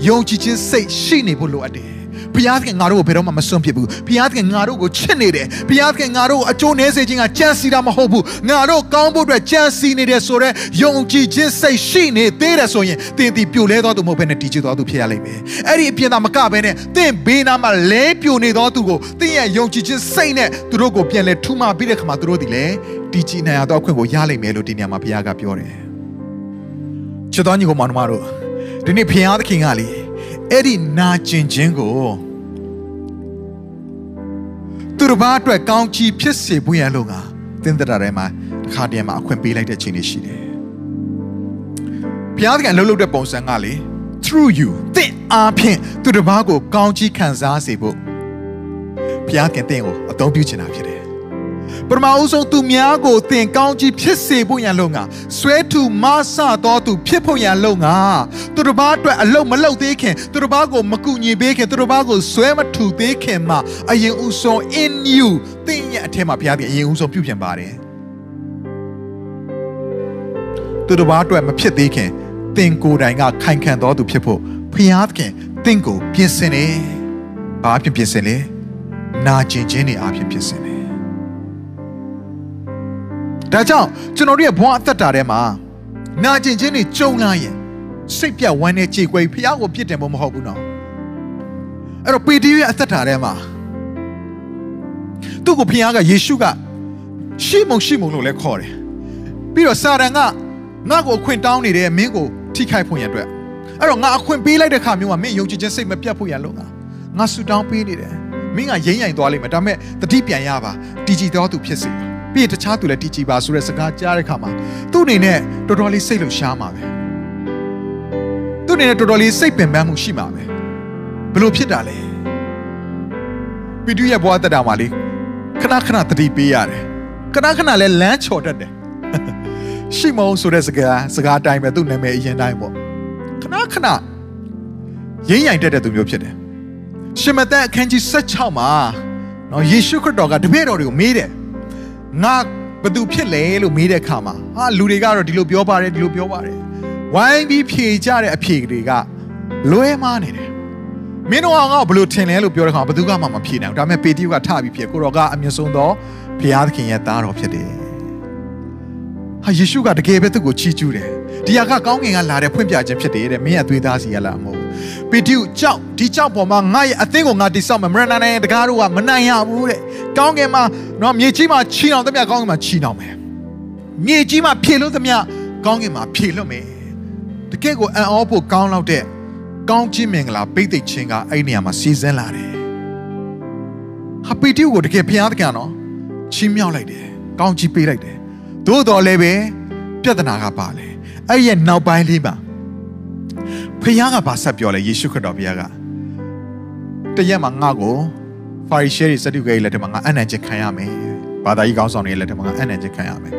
ယုံကြည်ခြင်းစိတ်ရှိနေဖို့လိုအပ်တယ် ဘုရားသခင်ငါတို့ကိုဘယ်တော့မှမစွန့်ပစ်ဘူးဘုရားသခင်ငါတို့ကိုချစ်နေတယ်ဘုရားသခင်ငါတို့ကိုအကျိုးနည်းစေခြင်းကကြံစီတာမဟုတ်ဘူးငါတို့ကောင်းဖို့အတွက်ကြံစီနေတယ်ဆိုတော့ယုံကြည်ခြင်းစိတ်ရှိနေသေးတယ်ဆိုရင်သင်ဒီပြိုလဲတော်သူမဟုတ်ဘဲနဲ့တည်ကြည်တော်သူဖြစ်ရလိမ့်မယ်အဲ့ဒီအပြင်သာမကဘဲနဲ့သင်ဘေးနားမှာလဲပြိုနေတော်သူကိုသင်ရဲ့ယုံကြည်ခြင်းစိတ်နဲ့သူတို့ကိုပြန်လဲထူမပြီးတဲ့ခါမှာသူတို့ဒီလေတည်ကြည်နိုင်ရတော့အခွင့်ကိုရလိမ့်မယ်လို့ဒီနေရာမှာဘုရားကပြောတယ်ချစ်တော်ညီကိုမောင်နှမတို့ဒီနေ့ဘုရားသခင်ကလေအဲ့ဒီနာကျင်ခြင်းကို သူတစ်ပါးအတွက်ကောင်းချီးဖြစ်စေဖို့ရန်လို့ကသင်္တရာထဲမှာတစ်ခါတည်းမှာအခွင့်ပေးလိုက်တဲ့ချိန်တွေရှိတယ်ဘုရားသခင်လှုပ်လှုပ်တဲ့ပုံစံကလေ through you သင်အားဖြင့်သူတစ်ပါးကိုကောင်းချီးခံစားစေဖို့ဘုရားခင်သင်ကိုအသုံးပြုချင်တာဖြစ်တယ်ပထမအဦးဆုံးသူများကိုသင်ကောင်းကြီးဖြစ်စေဖို့ရန်လုံငါဆွဲထူမဆတော်သူဖြစ်ဖို့ရန်လုံငါသူတစ်ပါးအတွက်အလုံးမလုံးသေးခင်သူတစ်ပါးကိုမကူညီပေးခင်သူတစ်ပါးကိုဆွဲမထူသေးခင်မှာအရင်ဦးဆုံး in you သင်ရဲ့အထက်မှာဘုရားကအရင်ဦးဆုံးပြုပြင်ပါတယ်သူတစ်ပါးအတွက်မဖြစ်သေးခင်သင်ကိုယ်တိုင်ကခိုင်ခံတော်သူဖြစ်ဖို့ဘုရားသခင်သင်ကိုပြင်ဆင်တယ်ဘာဖြစ်ပြင်ဆင်လဲနာကျင်ခြင်းတွေအဖြစ်ပြင်ဆင်တယ်ဒါကြောင့်ကျွန်တော်တို့ရဲ့ဘဝအသက်တာထဲမှာနာကျင်ခြင်းတွေကြုံလာရင်စိတ်ပြတ်ဝမ်းနဲ့ကြေကွဲဖះကိုပြစ်တင်ဖို့မဟုတ်ဘူးနော်အဲ့တော့ပေတရုရဲ့အသက်တာထဲမှာ သူ့ကိုဖះကယေရှုကရှိမုံရှိမုံလို့လည်းခေါ်တယ်ပြီးတော့စာတန်ကငါ့ကိုအခွင့်တောင်းနေတယ်မင်းကိုထိခိုက်ဖို့ရန်အတွက်အဲ့တော့ငါအခွင့်ပေးလိုက်တဲ့ခါမျိုးမှာမင်းယုံကြည်ခြင်းစိတ်မပြတ်ဖို့ရန်လို့ငါငါဆူတောင်းပေးနေတယ်မင်းကရိမ့်ရိုင်သွားလိမ့်မယ်ဒါပေမဲ့တတိပြန်ရပါတည်ကြည်တော်သူဖြစ်စေပါပြီးရင်တခြားသူလည်းတည်ကြည်ပါဆိုတဲ့စကားကြားတဲ့ခါမှာသူ့အနေနဲ့တော်တော်လေးစိတ်လှုပ်ရှားမှာပဲသူ့အနေနဲ့တော်တော်လေးစိတ်ပင်ပန်းမှုရှိမှာပဲဘလို့ဖြစ်တာလဲပီတူရဲ့ဘဝတက်တာမှာလေ ခဏခဏတတိပေးရတယ်ခဏခဏလည်းလမ်းချော်တတ်တယ်ရှိမုံဆိုတဲ့စကားစကားတိုင်းပဲသူ့နာမည်အရင်တိုင်းပေါ့ခဏခဏရင်းရိုင်တတ်တဲ့သူမျိုးဖြစ်တယ်ရှင်မသက်အခန်းကြီး16မှာနော်ယေရှုခရစ်တော်ကတပည့်တော်တွေကိုမေးတယ်ငါဘသူဖြစ်လဲလို့မေးတဲ့အခါမှာဟာလူတွေကတော့ဒီလိုပြောပါတယ်ဒီလိုပြောပါတယ်ဝိုင်းပြီးဖြေကြတဲ့အဖြေတွေကလွဲမှားနေတယ် မင်းတို့ကငါ့ကိုဘလို့ထင်လဲလို့ပြောတဲ့အခါဘသူကမှမဖြေနိုင်ဘူးဒါပေမဲ့ပေတရုကထပြီးဖြေကိုတော်ကအမြင့်ဆုံးသောဘုရားသခင်ရဲ့သားတော်ဖြစ်တယ်ဟာယေရှုကတကယ်ပဲသူ့ကိုချီးကျူးတယ်ဒီဟာကကောင်းကင်ကလာတဲ့ဖွင့်ပြခြင်းဖြစ်တယ်တဲ့မင်းရဲ့သွေးသားစီရလားမဟုတ်ဘူးပေတရုကြောက်ဒီကြောက်ပေါ်မှာငါရဲ့အသင်းကိုငါတိဆောက်မယ်မရနာနဲ့တကားတို့ကမနိုင်ရဘူးတဲ့ကောင်းကင်မှာနော်မြေကြီးမှာချီအောင်သမျှကောင်းကင်မှာချီအောင်မယ်မြေကြီးမှာဖြေလို့သမျှကောင်းကင်မှာဖြေလွတ်မယ်တကယ့်ကိုအံ့ဩဖို့ကောင်းလောက်တဲ့ ကောင်းခြင်းမင်္ဂလာပိတ်သိက်ခြင်းကအဲ့ဒီနေရာမှာစီစဉ်လာတယ်ဟာပေတရုကိုတကယ်ဘုရားသခင်နော်ချီးမြှောက်လိုက်တယ်ကောင်းချီးပေးလိုက်တယ်သို့တော်လည်းပဲပြဿနာကပါလေအဲ့ရဲ့နောက်ပိုင်းလေးမှာဖခင်ကဘာဆက်ပြောလဲယေရှုခရစ်တော်ဘုရားကတရက်မှာငါ့ကိုဖာရိရှဲတွေစတုဂေလက်ထက်မှာငါအနံ့ချက်ခံရမယ်ဘာသာရေးကောင်းဆောင်တွေလက်ထက်မှာငါအနံ့ချက်ခံရမယ်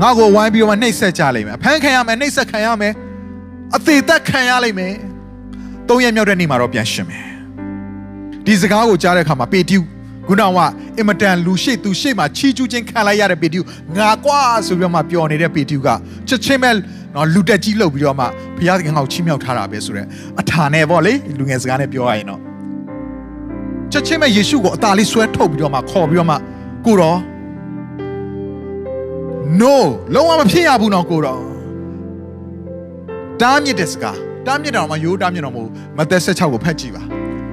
ငါ့ကိုဝိုင်းပြီးတော့နှိပ်စက်ကြလိမ့်မယ်ဖမ်းခံရမယ်နှိပ်စက်ခံရမယ်အသေးသက်ခံရလိမ့်မယ် သုံးရက်မြောက်တဲ့နေ့မှာတော့ပြန်ရှင်မယ်ဒီစကားကိုကြားတဲ့အခါမှာပေတျုခုနကအင်မတန်လူရှိသူရှိမှချီးကျူးခြင်းခံလိုက်ရတဲ့ပေတျုငါကွာဆိုပြီးတော့မှပျော်နေတဲ့ပေတျုကချက်ချင်းပဲနော်လူတက်ကြီးလှုပ်ပြီးတော့မှဘုရားသခင်ကချီးမြှောက်ထားတာပဲဆိုတော့အထာနဲ့ပေါ့လေလူငယ်စကားနဲ့ပြောရရင်တော့ချက်ချင်းပဲယေရှုကိုအသာလေးဆွဲထုတ်ပြီးတော့မှခေါ်ပြီးတော့မှကိုတော့ no လုံးဝမဖြစ်ရဘူးနော်ကိုတော့တားမြစ်တဲ့စကား တားမြစ်တာတော့မရိုးတားမြစ်တော့မဟုတ်မသက်16ကိုဖတ်ကြည့်ပါ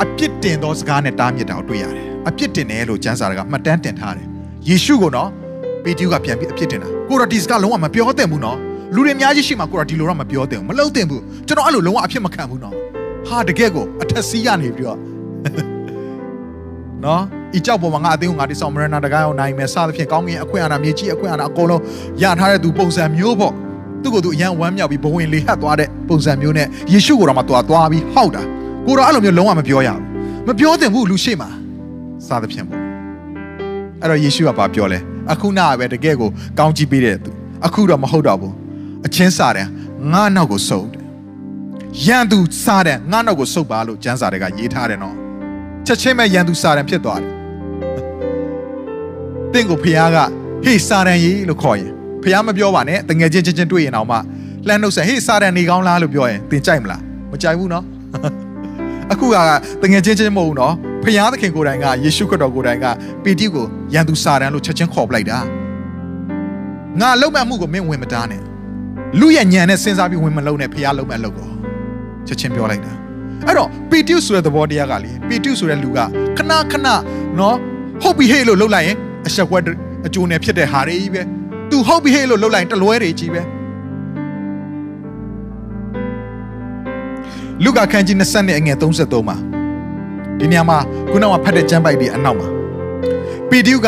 အပြစ်တင်သောစကားနဲ့တားမြစ်တာကိုတွေ့ရတယ်အပြစ်တင်တယ်လို့ကျမ်းစာကမှတ်တမ်းတင်ထားတယ်ယေရှုကိုနော်ပေတျုကပြန်ပြီးအပြစ်တင်တာကိုတော့ဒီစကားလုံးဝမပြောသင့်ဘူးနော်လူတွေအများကြီးရှိမှကိုတော့ဒီလိုတော့မပြောသင့်ဘူးမလုပ်သင့်ဘူးကျွန်တော်အဲ့လိုလုံးဝအဖြစ်မခံဘူးနော်ဟာတကယ်ကိုအထက်စီးရနေပြီးတော့နော်ဤကြောက်ပေါ်မှာငါအသိကိုငါတိဆောင်မရဏတကားအောင်နိုင်မယ်စသဖြင့်ကောင်းကင်အခွင့်အာဏာမြေကြီးအခွင့်အာဏာအကုန်လုံးရထားတဲ့သူပုံစံမျိုးပေါ့ သူ့ကိုယ်သူအရန်ဝမ်းမြောက်ပြီးဘဝင်လေးဟတ်သွားတဲ့ပုံစံမျိုးနဲ့ယေရှုကိုတော့မှသွားသွားပြီးဟောက်တာကိုတော့အဲ့လိုမျိုးလုံးဝမပြောရဘူးမပြောသင့်ဘူးလူရှိမှာစသဖြင့်ပေါ့အဲ့တော့ယေရှုကဘာပြောလဲအခုနာပဲတကယ်ကိုကောင်းကြီးပေးတဲ့သူအခုတော့မဟုတ်တော့ဘူးအချင်းစားတယ်ငါနောက်ကိုစုပ်တယ်ရန်သူစားတယ်ငါနောက်ကိုစုပ်ပါလို့ကျမ်းစာတွေကရေးထားတယ်နော်ချက်ချင်းပဲရန်သူစားတယ်ဖြစ်သွားတယ်တင့်ကိုဖခင်ကဟေးစားတယ်ကြီးလို့ခေါ်ရင် ဖခင်မပြောပါနဲ့တငယ်ချင်းချင်းချင်းတွေ့ရင်တော့မှလှမ်းနှုတ်ဆက်ဟေးစားတယ်နေကောင်းလားလို့ပြောရင်တင်ကြိုက်မလားမကြိုက်ဘူးနော်အခုကတငယ်ချင်းချင်းမဟုတ်ဘူးနော်ဖခင်သခင်ကိုယ်တိုင်ကယေရှုခရစ်တော်ကိုယ်တိုင်ကပီတိကိုရန်သူစားတယ်လို့ချက်ချင်းခေါ်ပလိုက်တာငါလုံးမဲ့မှုကိုမင်းဝင်မတားနဲ့လူရဲ့ညံနဲ့စဉ်းစားပြီးဝင်မလုံးနဲ့ဖခင်လုံးမဲ့လုပ်ကိုချက်ချင်းပြောလိုက်တာအဲ့တော့ပီတိဆိုတဲ့သဘောတရားကလေပီတိဆိုတဲ့လူကခဏခဏနော်ဟုတ်ပြီဟေ့လို့လှုပ်လိုက်ရင်အဆက်ကွက်အကျိုးနဲ့ဖြစ်တဲ့ဟာတွေကြီးပဲ သူဟုတ်ပြီဟေ့လို့လှုပ်လိုက်ရင်တလွဲတွေကြီးပဲလူကခန်းကြီး20နဲ့အငယ်33မှာဒီနေရာမှာခုနကဖတ်တဲ့ကျမ်းပိုက်ဒီအနောက်မှာပီတိက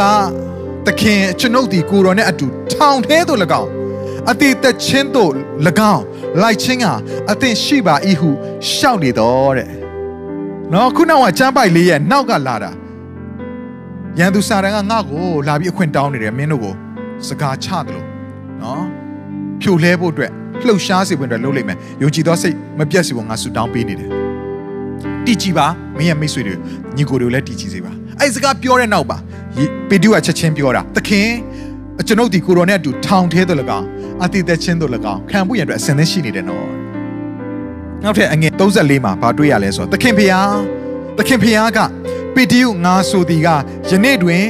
သခင်ကျွန်ုပ်ဒီကိုတော်နဲ့အတူထောင်ထဲသို့၎င်းအတိတ်သက်ချင်းသို့၎င်းလိုက်ချင်းကအသင်ရှိပါ၏ဟုရှောက်နေတော့တဲ့နော်ခုနကကျမ်းပိုက်လေးရဲ့နောက်ကလာတာရန်သူစာတန်ကငါ့ကိုလာပြီးအခွင့်တောင်းနေတယ်မင်းတို့ကို စကားချတယ်လို့နော်ဖြိုလဲဖို့အတွက်လှုပ်ရှားစေဖို့အတွက်လုပ်လိမ့်မယ်ယုံကြည်သောစိတ်မပြတ်စေဖို့ငါဆုတောင်းပေးနေတယ်တည်ကြည်ပါမင်းရဲ့မိတ်ဆွေတွေညီကိုတွေကိုလည်းတည်ကြည်စေပါအဲ့စကားပြောတဲ့နောက်ပါပေတူကချက်ချင်းပြောတာသခင်ကျွန်ုပ်ဒီကိုရောနဲ့အတူထောင်ထဲသို့၎င်းအတိတ်သက်ချင်းသို့၎င်းခံဖို့ရတဲ့အတွက်အစင်သင်းရှိနေတယ်နော်နောက်ထပ်အငယ်34မှာဘာတွေ့ရလဲဆိုတော့သခင်ဖျားသခင်ဖျားကပေတူငါဆိုသည်ကယနေ့တွင်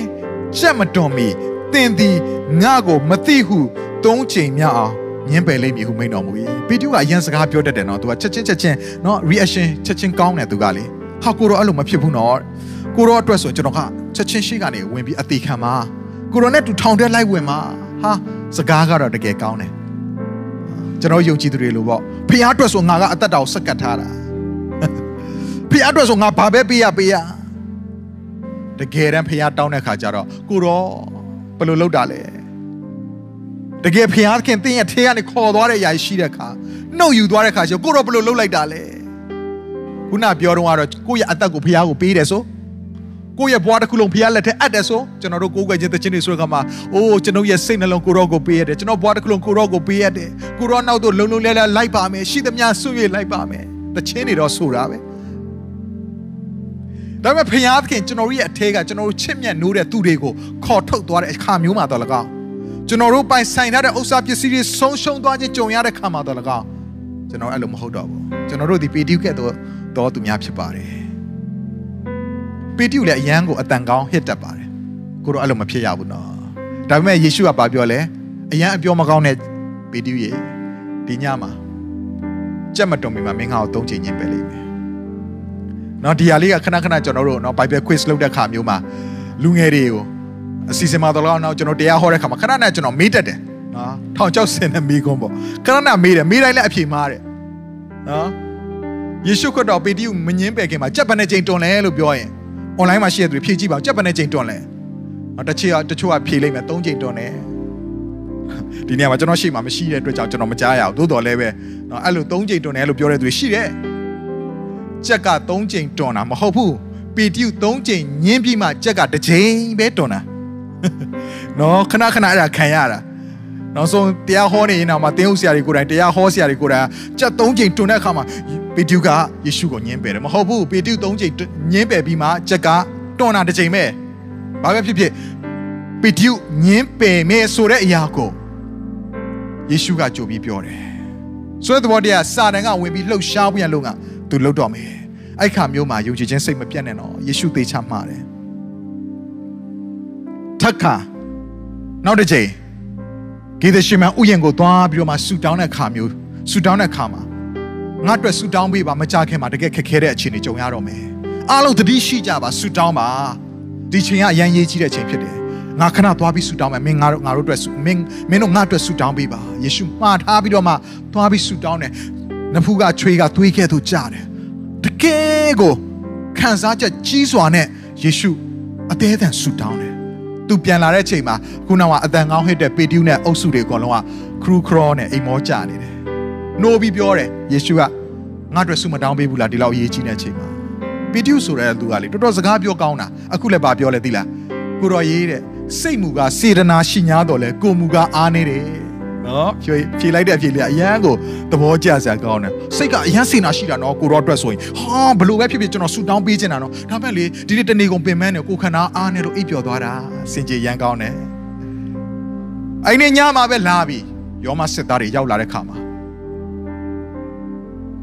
ချက်မတွန်မီ သင်သည်ငါကိုမသိဟုသုံးချိန်မြောက်အောင်ညင်းပယ်လိမ့်မည်ဟုမိန်တော်မူ၏ပေတူကအရန်စကားပြောတတ်တယ်နော်သူကချက်ချင်းချက်ချင်းနော် reaction ချက်ချင်းကောင်းတယ်သူကလေဟာကိုတော့အဲ့လိုမဖြစ်ဘူးနော်ကိုတော့အတွက်ဆိုကျွန်တော်ကချက်ချင်းရှိကနေဝင်ပြီးအသေးခံပါကိုရောနဲ့တူထောင်ထဲလိုက်ဝင်ပါဟာစကားကတော့တကယ်ကောင်းတယ်ကျွန်တော်ယုံကြည်သူတွေလို့ပေါ့ဖះအတွက်ဆိုငါကအသက်တာကိုစက်ကတ်ထားတာဖះအတွက်ဆိုငါဘာပဲပေးရပေးရတကယ်တမ်းဖះတောင်းတဲ့ခါကျတော့ကိုရော ဘယ်လိုလုပ်တာလဲတကယ်ဖះခင်တင်းရဲ့ထဲကနေခေါ်သွားတဲ့အရာရှိတဲ့ခါနှုတ်ယူသွားတဲ့ခါကျကိုရောဘယ်လိုလုပ်လိုက်တာလဲခုနပြောတော့ကတော့ကိုယ့်ရဲ့အသက်ကိုဖះကိုပေးတယ်ဆိုကိုယ့်ရဲ့ဘဝတစ်ခုလုံးဖះလက်ထက်အပ်တယ်ဆိုကျွန်တော်တို့ကိုယ်ကွယ်ခြင်းတခြင်းတွေဆိုတဲ့ခါမှာအိုးကျွန်တော်ရဲ့စိတ်နှလုံးကိုရောကိုပေးရတယ်ကျွန်တော်ဘဝတစ်ခုလုံးကိုရောကိုပေးရတယ်ကိုရောနောက်တော့လုံလုံလဲလဲလိုက်ပါမယ်ရှိသမျှဆွေလိုက်ပါမယ်တခြင်းတွေတော့ဆိုတာပဲ ဒါပေမဲ့ဖခင်သခင်ကျွန်တော်ရဲ့အထဲကကျွန်တော်တို့ချစ်မြတ်နိုးတဲ့သူတွေကိုခေါ်ထုတ်သွားတဲ့အခါမျိုးမှာတော့လကောက်ကျွန်တော်တို့ပိုင်ဆိုင်ထားတဲ့ဥစ္စာပစ္စည်းတွေဆုံးရှုံးသွားခြင်းကြုံရတဲ့ခါမှာတော့လကောက်ကျွန်တော်အဲ့လိုမဟုတ်တော့ဘူးကျွန်တော်တို့ဒီပေတိကဲ့သို့တော်သူများဖြစ်ပါတယ်ပေတိကိုလည်းအယံကိုအတန်ကောင်းဟစ်တတ်ပါတယ်ကိုတော့အဲ့လိုမဖြစ်ရဘူးနော်ဒါပေမဲ့ယေရှုကဘာပြောလဲအယံအပြောမကောင်းတဲ့ပေတိရေဒီညမှာကြက်မတုံမီမှာမင်းငါ့ကိုသုံးချိန်ညင်ပဲလိမ့်မယ် နော်ဒီဟာလေးကခဏခဏကျွန်တော်တို့နော် Bible quiz လုပ်တဲ့ခါမျိုးမှာလူငယ်တွေကိုအစီအစဉ်မှာတော့တော့ကျွန်တော်တရားဟောတဲ့ခါမှာခဏခဏကျွန်တော်မေးတတ်တယ်နော်ထောင်ချောက်စင်တဲ့မိကုန်းပေါ့ခဏခဏမေးတယ်မေးတိုင်းလည်းအဖြေမှားတယ်နော်ယေရှုခရစ်တော်ပေတိကိုမငင်းပယ်ခင်မှာကြက်ပနဲ့ချိန်တွန်လဲလို့ပြောရင် online မှာရှိတဲ့သူဖြည့်ကြည့်ပါကြက်ပနဲ့ချိန်တွန်လဲတချို့တချို့ကဖြေလိုက်မယ်၃ချိန်တွန်တယ်ဒီနေရာမှာကျွန်တော်ရှိမှမရှိတဲ့အတွက်ကြောင့်ကျွန်တော်မကြားရဘူးသို့တော်လည်းပဲနော်အဲ့လို၃ချိန်တွန်တယ်လို့ပြောတဲ့သူရှိတယ် ကြက်က၃ချိန်တွန်တာမဟုတ်ဘူးပီတိ၃ချိန်ညင်းပြီးမှကြက်ကတစ်ချိန်ပဲတွန်တာနော်ခဏခဏအဲ့ဒါခံရတာနောက်ဆုံးတရားဟောနေရင်တော့မှတင်းဟုတ်ဆရာတွေကိုယ်တိုင်တရားဟောဆရာတွေကိုယ်တိုင်ကြက်၃ချိန်တွန်တဲ့အခါမှာပေတုကယေရှုကိုညင်းပယ်တယ်မဟုတ်ဘူးပေတု၃ချိန်ညင်းပယ်ပြီးမှကြက်ကတွန်တာတစ်ချိန်ပဲဘာပဲဖြစ်ဖြစ်ပေတုညင်းပယ်မယ်ဆိုတဲ့အရာကိုယေရှုကကြိုပြီးပြောတယ်ဆိုတဲ့ဘောတရားစာတန်ကဝင်ပြီးလှုပ်ရှားပြန်လို့က သူလှုပ်တော့မယ်အဲ့ခါမျိုးမှာယုံကြည်ခြင်းစိတ်မပြတ်နဲ့တော့ယေရှုသေချာမှားတယ်ထက်ခါနောက်တစ်ချိန်ဂေဒရှိမန်ဥယျာဉ်ကိုသွားပြီးတော့မှဆူတောင်းတဲ့ခါမျိုးဆူတောင်းတဲ့ခါမှာငါအတွက်ဆူတောင်းပေးပါမကြခင်မှာတကယ်ခက်ခဲတဲ့အခြေအနေကြုံရတော့မယ်အားလုံးတတိရှိကြပါဆူတောင်းပါဒီချိန်ကအရန်ရေးကြီးတဲ့ချိန်ဖြစ်တယ်ငါခဏသွားပြီးဆူတောင်းမယ်မင်းငါတို့ငါတို့အတွက်ဆူမင်းမင်းတို့ငါအတွက်ဆူတောင်းပေးပါယေရှုမှားထားပြီးတော့မှသွားပြီးဆူတောင်းတယ် နဖူးကချွေးကသွေးကဲ့သို့ကြားတယ်တကယ်ကိုခံစားချက်ကြီးစွာနဲ့ယေရှုအသေးအတန်ဆူတောင်းတယ်သူပြန်လာတဲ့ချိန်မှာခုနကအတန်ကောင်းဟစ်တဲ့ပေတျုနဲ့အုပ်စုတွေအကုန်လုံးကခရူခရောနဲ့အိမ်မောကြနေတယ်နိုးပြီးပြောတယ်ယေရှုကငါတို့ဆုမတောင်းပေးဘူးလားဒီလောက်အရေးကြီးတဲ့အချိန်မှာပေတျုဆိုတဲ့သူကလေတော်တော်စကားပြောကောင်းတာအခုလည်းပါပြောလဲသိလားကိုတော်ရေးတဲ့စိတ်မူကစေတနာရှိညာတော်လဲကိုမူကအားနေတယ် နော်ဖြေဖြေလိုက်တဲ့အဖြေလေးအရန်ကိုသဘောကျစရာကောင်းတယ်စိတ်ကအရန်စေနာရှိတာနော်ကိုတော်အတွက်ဆိုရင်ဟာဘလို့ပဲဖြစ်ဖြစ်ကျွန်တော်ဆူတောင်းပေးချင်တာနော်ဒါပေမဲ့လေဒီနေ့တနေ့ကုန်ပင်မနဲ့ကိုခန္ဓာအားနေလို့အိပ်ပျော်သွားတာစင်ကြေရန်ကောင်းတယ်အဲ့ဒီညမှာပဲလာပြီယောမစစ်သားတွေရောက်လာတဲ့ခါမှာ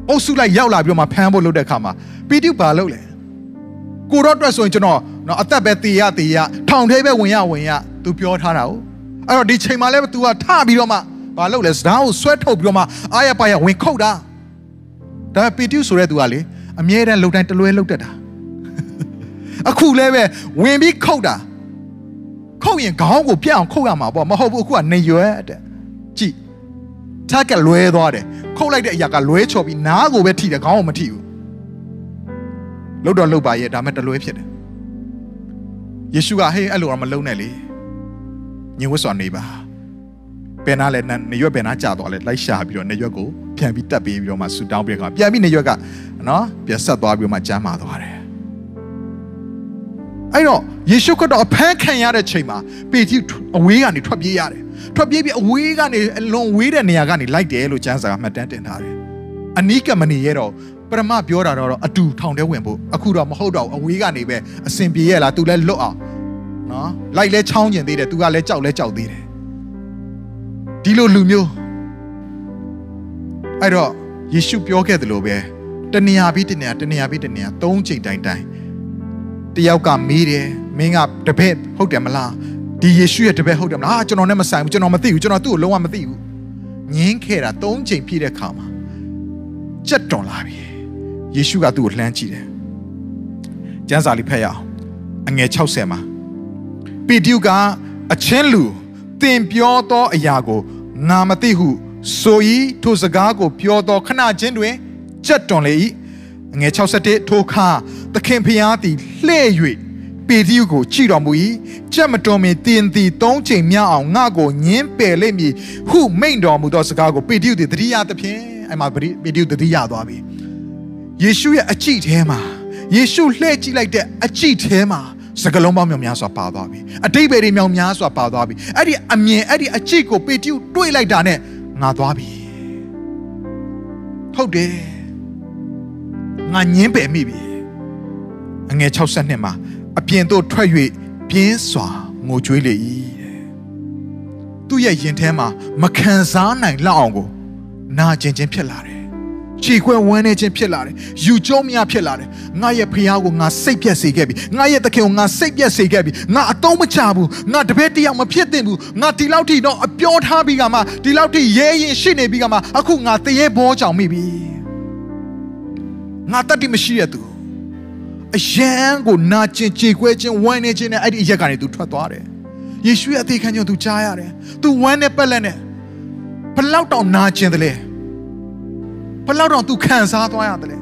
အုပ်စုလိုက်ရောက်လာပြီးတော့မှဖမ်းဖို့လုပ်တဲ့ခါမှာပီတိဘာလုပ်လဲကိုတော့အတွက်ဆိုရင်ကျွန်တော်နော်အသက်ပဲတေရတေရထောင်ထဲပဲဝင်ရဝင်ရသူပြောထားတာ哦အဲ့တော့ဒီချိန်မှာလည်း तू ကထပြီးတော့မှ ဘာလုပ်လဲစတားကိုဆွဲထုတ်ပြီးတော့မှအာရပါရဝင်ခုတ်တာဒါပေမဲ့ပီတိဆိုတဲ့သူကလေအမြဲတမ်းလှုပ်တိုင်းတလွဲလှုပ်တတ်တာအခုလည်းပဲဝင်ပြီးခုတ်တာခုတ်ရင်ခေါင်းကိုပြတ်အောင်ခုတ်ရမှာပေါ့မဟုတ်ဘူးအခုကနေရွယ်တဲ့ကြည့်ထက်ကလွဲသွားတယ်ခုတ်လိုက်တဲ့အရာကလွဲချော်ပြီးနားကိုပဲထိတယ်ခေါင်းကိုမထိဘူးလှုပ်တော့လှုပ်ပါရဲ့ဒါမဲ့တလွဲဖြစ်တယ်ယေရှုကဟေးအဲ့လိုတော့မလုံနဲ့လေညင်ဝတ်စွာနေပါ ပင်နာလည်းနေရွက်ပင်နာကြာသွားလဲလိုက်ရှာပြီးတော့နေရွက်ကိုပြန်ပြီးတက်ပေးပြီးတော့မှဆူတောင်းပြီးတော့ပြန်ပြီးနေရွက်ကနော်ပြန်ဆက်သွားပြီးတော့မှကျမ်းမာသွားတယ်အဲ့တော့ယေရှုခရစ်တော်အဖမ်းခံရတဲ့ချိန်မှာပေတိအဝေးကနေထွက်ပြေးရတယ်ထွက်ပြေးပြီးအဝေးကနေအလွန်ဝေးတဲ့နေရာကနေလိုက်တယ်လို့ကျမ်းစာကမှတ်တမ်းတင်ထားတယ်အနီးကမနေရတော့ပရမပြောတာတော့အတူထောင်ထဲဝင်ဖို့အခုတော့မဟုတ်တော့အဝေးကနေပဲအစင်ပြေရလားသူလည်းလွတ်အောင်နော်လိုက်လဲချောင်းကျင်သေးတယ်သူကလည်းကြောက်လဲကြောက်သေးတယ် ဒီလိုလူမျိုးအဲ့တော့ယေရှုပြောခဲ့သလိုပဲတနေရာပြီးတနေရာတနေရာပြီးတနေရာသုံးချိန်တိုင်တိုင်တယောက်ကမေးတယ်မင်းကတပည့်ဟုတ်တယ်မလားဒီယေရှုရဲ့တပည့်ဟုတ်တယ်မလားဟာကျွန်တော်နဲ့မဆိုင်ဘူးကျွန်တော်မသိဘူးကျွန်တော်သူ့ကိုလုံးဝမသိဘူးငင်းခဲ့တာသုံးချိန်ပြည့်တဲ့ခါမှာကြက်တော်လာပြီယေရှုကသူ့ကိုလှမ်းကြည့်တယ်ကျမ်းစာလေးဖတ်ရအောင်အငယ်60မှာပေတျုကအချင်းလူ သင်ပြောသောအရာကိုငါမသိဟုဆို၏ထိုစကားကိုပြောသောခဏချင်းတွင်ကြက်တော်လေ၏အငယ်61ထိုခါသခင်ဖျားသည်လှဲ့၍ပေတျုကိုကြည်တော်မူ၏ကြက်မတော်မီတင်သည်သုံးချိန်မြောက်အောင်ငါကိုညင်းပယ်လိမ့်မည်ဟုမိန့်တော်မူသောစကားကိုပေတျုသည်တတိယသဖြင့်အဲ့မှာပေတျုတတိယသွားပြီယေရှုရဲ့အကြည့်ထဲမှာယေရှုလှည့်ကြည့်လိုက်တဲ့အကြည့်ထဲမှာ စကလုံးပေါင်းမြောင်များစွာပါသွားပြီအတိတ်ပဲတွေမြောင်များစွာပါသွားပြီအဲ့ဒီအမြင်အဲ့ဒီအကြည့်ကိုပေတျုတွေးလိုက်တာနဲ့ငါသွားပြီဟုတ်တယ်ငါညင်းပယ်မိပြီအငယ်62မှာအပြင်သို့ထွက်၍ပြင်းစွာငိုကြွေးလေ၏တဲ့သူ့ရဲ့ရင်ထဲမှာမခံစားနိုင်လောက်အောင်ကိုနာကျင်ခြင်းဖြစ်လာတယ် ခြေခွဲဝမ်းနေခြင်းဖြစ်လာတယ်ယူကျုံးမရဖြစ်လာတယ်ငါရဲ့ဖះကိုငါစိတ်ပြက်စေခဲ့ပြီငါရဲ့သခင်ကိုငါစိတ်ပြက်စေခဲ့ပြီငါအတုံးမချဘူးငါတပည့်တယောက်မဖြစ်သင့်ဘူးငါဒီလောက်ထိတော့အပြောထားပြီးကမှဒီလောက်ထိရဲရင်ရှိနေပြီးကမှအခုငါတရေဘောကြောင်မိပြီငါတတ်တိမရှိရသူအယံကိုနာကျင်ကြေကွဲခြင်းဝမ်းနေခြင်းနဲ့အဲ့ဒီအရက်ကနေသူထွက်သွားတယ်ယေရှုရဲ့အသေးခံခြင်းကိုသူကြားရတယ်သူဝမ်းနဲ့ပက်လက်နဲ့ဘလောက်တောင်နာကျင်တယ်လဲ ဘလောက်တောင် तू ခံစားသွားရတယ်လဲ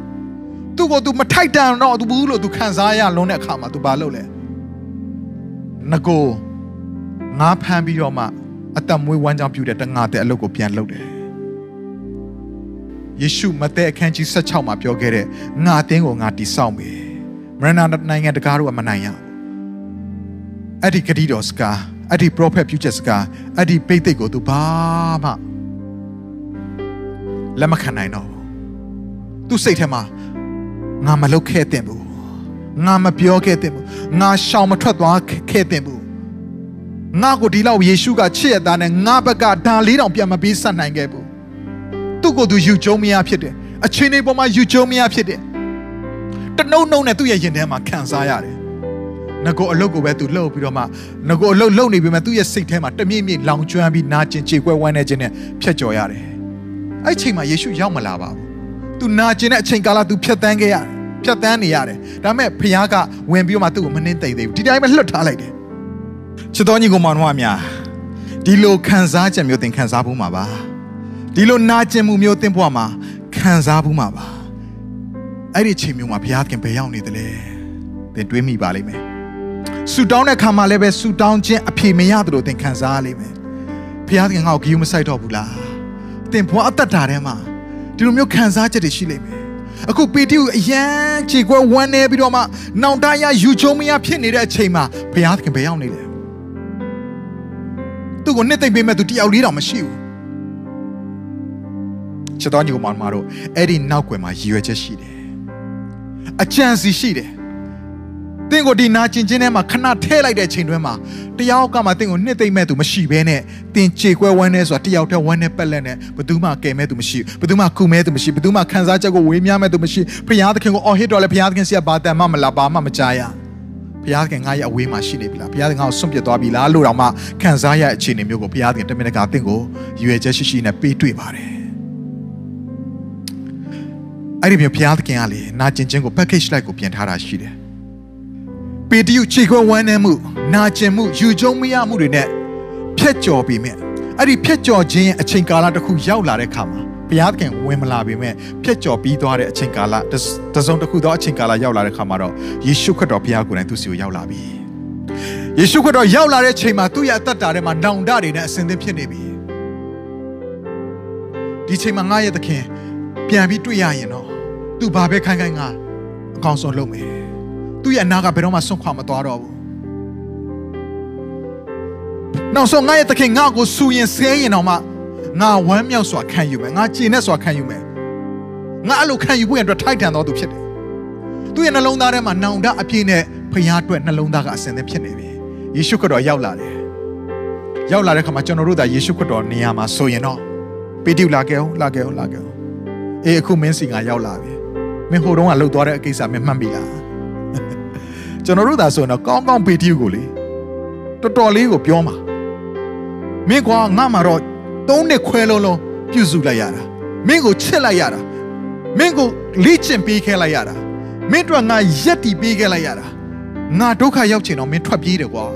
သူ့ကို तू မထိုက်တန်တော့ तू ဘူးလို့ तू ခံစားရလုံးတဲ့အခါမှာ तू ဘာလုပ်လဲငကိုငါဖမ်းပြီးတော့မှအသက်မွေးဝမ်းကြောင်းပြုတဲ့တငါတဲ့အလုပ်ကိုပြန်လုပ်တယ်ယေရှုမသက်အခန်းကြီး16မှာပြောခဲ့တဲ့ငါအသင်းကိုငါတိဆောက်မယ်မရဏနိုင်ငံတကားတို့ကမနိုင်ရဘူးအဲ့ဒီဂတိတော်စကားအဲ့ဒီ prophet ပြုချက်စကားအဲ့ဒီပိတ်သိက်ကို तू ဘာမှ လက်မခံနိုင်တော့ဘူးသူစိတ်ထဲမှာငါမလုပ်ခဲ့တဲ့ဘူးငါမပြောခဲ့တဲ့ဘူးငါရှောင်မထွက်သွားခဲ့တဲ့ဘူးငါကိုဒီလောက်ယေရှုကချစ်ရတာနဲ့ငါဘက်ကဒါလေးတောင်ပြန်မပေးဆက်နိုင်ခဲ့ဘူးသူ့ကိုသူယူကျုံမရဖြစ်တယ်အချင်းတွေပေါ်မှာယူကျုံမရဖြစ်တယ်တနှုံနှုံနဲ့သူ့ရဲ့ရင်ထဲမှာခံစားရတယ်ငကိုအလုတ်ကိုပဲသူလှုပ်ပြီးတော့မှငကိုအလုတ်လှုပ်နေပြီမဲ့သူ့ရဲ့စိတ်ထဲမှာတမြင့်မြင့်လောင်ကျွမ်းပြီးနာကျင်ခြေကွဲဝမ်းနေခြင်းနဲ့ဖြတ်ကျော်ရတယ် အဲ့ချိန်မှာယေရှုရောက်မလာပါဘူး။ तू နာကျင်တဲ့အချိန်ကာလ तू ဖြတ်တန်းခဲ့ရတယ်။ဖြတ်တန်းနေရတယ်။ဒါပေမဲ့ဖခင်ကဝင်ပြီးတော့မှသူ့ကိုမနှင်းသိမ့်သေးဘူး။ဒီတိုင်းပဲလွတ်ထားလိုက်တယ်။ချစ်တော်ညီကောင်မောင်တို့အများဒီလိုခံစားချက်မျိုးသင်ခံစားဖို့မှာပါ။ဒီလိုနာကျင်မှုမျိုးသင်ဘဝမှာခံစားဖို့မှာပါ။အဲ့ဒီအချိန်မျိုးမှာဘုရားခင်ဘယ်ရောက်နေသလဲ။သင်တွေးမိပါလိမ့်မယ်။ဆူတောင်းတဲ့ခါမှာလည်းပဲဆူတောင်းခြင်းအဖြေမရသလိုသင်ခံစားရလိမ့်မယ်ဖခင်ကငါ့ကိုဂရုမစိုက်တော့ဘူးလား သင်ဘဝအသက်တာထဲမှာဒီလိုမျိုးခံစားချက်တွေရှိလိမ့်မယ်အခုပေတိကိုအရန်ခြေခွဲဝမ်းနေပြီးတော့မှနောင်တရယူချုံမရဖြစ်နေတဲ့အချိန်မှာဘုရားသခင်ဘယ်ရောက်နေလဲသူ့ကိုနှစ်သိမ့်ပေးမဲ့သူတယောက်လေးတောင်မရှိဘူးချစ်တော်ညီကောင်မတို့အဲ့ဒီနောက်ွယ်မှာရည်ရွယ်ချက်ရှိတယ်အကြံစီရှိတယ် တင့်ကိုဒီနာကျင်ခြင်းထဲမှာခဏထဲလိုက်တဲ့အချိန်တွင်းမှာတယောက်ကမှတင့်ကိုနှစ်သိမ့်မဲ့သူမရှိဘဲနဲ့တင်ခြေခွဲဝမ်းနေဆိုတာတယောက်တည်းဝမ်းနေပက်လက်နဲ့ဘယ်သူမှကယ်မဲ့သူမရှိဘယ်သူမှကူမဲ့သူမရှိဘယ်သူမှခံစားချက်ကိုဝေမျှမဲ့သူမရှိဖခင်သခင်ကိုအော်ဟစ်တော့လဲဖခင်သခင်စီကဘာတန်မှမလားဘာမှမကြားရဘုရားသခင်ငါရဲ့အဝေးမှာရှိနေပြီလားဘုရားသခင်ငါ့ကိုဆွန့်ပစ်သွားပြီလားလို့တော့မှခံစားရတဲ့အခြေအနေမျိုးကိုဘုရားသခင်တမင်တကာတင့်ကိုရွေချက်ရှိရှိနဲ့ပေးတွေ့ပါတယ်အဲ့ဒီမျိုးဘုရားသခင်ကလေနာကျင်ခြင်းကို package လိုက်ကိုပြင်ထားတာရှိတယ် ပေတရုခြေခွဲဝမ်းနေမှုနာကျင်မှုယူကျုံမရမှုတွေနဲ့ဖြတ်ကျော်ပြီးမြဲအဲ့ဒီဖြတ်ကျော်ခြင်းရဲ့အချိန်ကာလတစ်ခုရောက်လာတဲ့ခါမှာဘုရားသခင်ဝင်မလာပေမဲ့ဖြတ်ကျော်ပြီးသွားတဲ့အချိန်ကာလတစုံတစ်ခုသောအချိန်ကာလရောက်လာတဲ့ခါမှာတော့ယေရှုခရစ်တော်ဘုရားကိုယ်တိုင်သူ့စီကိုရောက်လာပြီယေရှုခရစ်တော်ရောက်လာတဲ့အချိန်မှာသူ့ရဲ့အသက်တာထဲမှာနောင်တတွေနဲ့အစဉ်သင်းဖြစ်နေပြီဒီချိန်မှာငါရဲ့သခင်ပြန်ပြီးတွေ့ရရင်တော့သူဘာပဲခိုင်းခိုင်းငါအကောင်းဆုံးလုပ်မယ် သူ့ရဲ့အနာကဘယ်တော့မှဆွန့်ခွာမသွားတော့ဘူးနောက်ဆုံးငါရဲ့သခင်ငါ့ကိုစူရင်ဆဲရင်တော့မှငါဝမ်းမြောက်စွာခံယူမယ်ငါကြည်နဲ့စွာခံယူမယ်ငါအဲ့လိုခံယူဖို့ရအတွက်ထိုက်တန်တော်သူဖြစ်တယ်သူ့ရဲ့နှလုံးသားထဲမှာနောင်တအပြည့်နဲ့ဖျားအတွက်နှလုံးသားကအစင်သင်းဖြစ်နေပြီယေရှုခရစ်တော်ရောက်လာတယ်ရောက်လာတဲ့ခါမှာကျွန်တော်တို့သာယေရှုခရစ်တော်နေရာမှာဆိုရင်တော့ပေတိလာခဲ့အောင်လာခဲ့အောင်လာခဲ့အောင်အေးအခုမင်းစီငါရောက်လာပြီမင်းဟိုတုန်းကလှုပ်သွားတဲ့အကိစ္စမင်းမှတ်ပြီလား ကျွန်တော်တို့သာဆိုရင်တော့ကောင်းကောင်းပေတိကိုလေတော်တော်လေးကိုပြောမှာမင်းကွာငါမှာတော့သုံးနှစ်ခွဲလုံးလုံးပြုစုလိုက်ရတာမင်းကိုချစ်လိုက်ရတာမင်းကိုလေ့ကျင့်ပေးခဲ့လိုက်ရတာမင်းတို့ငါရက်တီပေးခဲ့လိုက်ရတာငါဒုက္ခရောက်ချင်တော့မင်းထွက်ပြေးတယ်ကွာ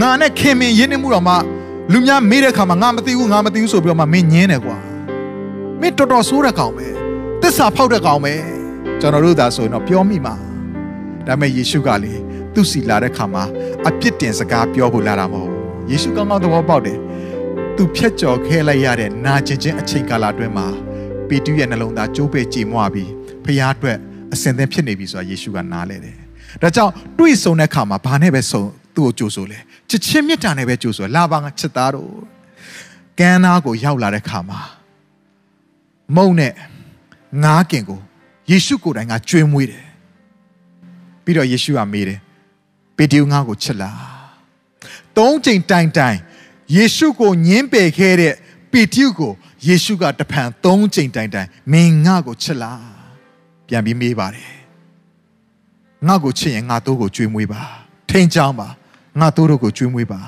ငါနဲ့ခင်မင်ရင်းနှီးမှုတော့မှလူများမေးတဲ့ခါမှာငါမသိဘူးငါမသိဘူးဆိုပြီးတော့မှမင်းညင်းတယ်ကွာမင်းတော်တော်ဆိုးတဲ့ကောင်ပဲတစ္ဆာဖောက်တဲ့ကောင်ပဲကျွန်တော်တို့သာဆိုရင်တော့ပြောမိမှာ ဒါပေမဲ့ယေရှုကလေသူ့စီလာတဲ့ခါမှာအပြစ်တင်စကားပြောဖို့လာတာမဟုတ်ယေရှုကောင်းကောင်းသဘောပေါက်တယ်သူဖြတ်ကျော်ခဲလိုက်ရတဲ့နာကျင်ခြင်းအချိန်ကာလအတွင်းမှာပေတုရဲ့နှလုံးသားကျိုးပဲ့ကြည်မွပြီးဖခင်အတွက်အစင်သင်ဖြစ်နေပြီဆိုတာယေရှုကနားလဲတယ်ဒါကြောင့်တွေ့ဆုံတဲ့ခါမှာဘာနဲ့ပဲဆုံသူ့ကိုကြိုဆိုလဲချစ်ချင်းမေတ္တာနဲ့ပဲကြိုဆိုလာပါငါချစ်သားတို့ကမ်းနားကိုရောက်လာတဲ့ခါမှာမုံနဲ့ငားကင်ကိုယေရှုကိုယ်တိုင်ကကြွေးမွေးတယ် ပြီးတော့ယေရှုကမေးတယ်ပေတရုငါ့ကိုချစ်လားသုံးချိန်တိုင်တိုင်ယေရှုကိုညင်းပယ်ခဲ့တဲ့ပေတရုကိုယေရှုကတဖန်သုံးချိန်တိုင်တိုင်မင်းငါ့ကိုချစ်လားပြန်ပြီးမေးပါတယ်ငါ့ကိုချစ်ရင်ငါတို့ကိုကြွေးမွေးပါထိန်ချောင်းပါငါတို့တို့ကိုကြွေးမွေးပါ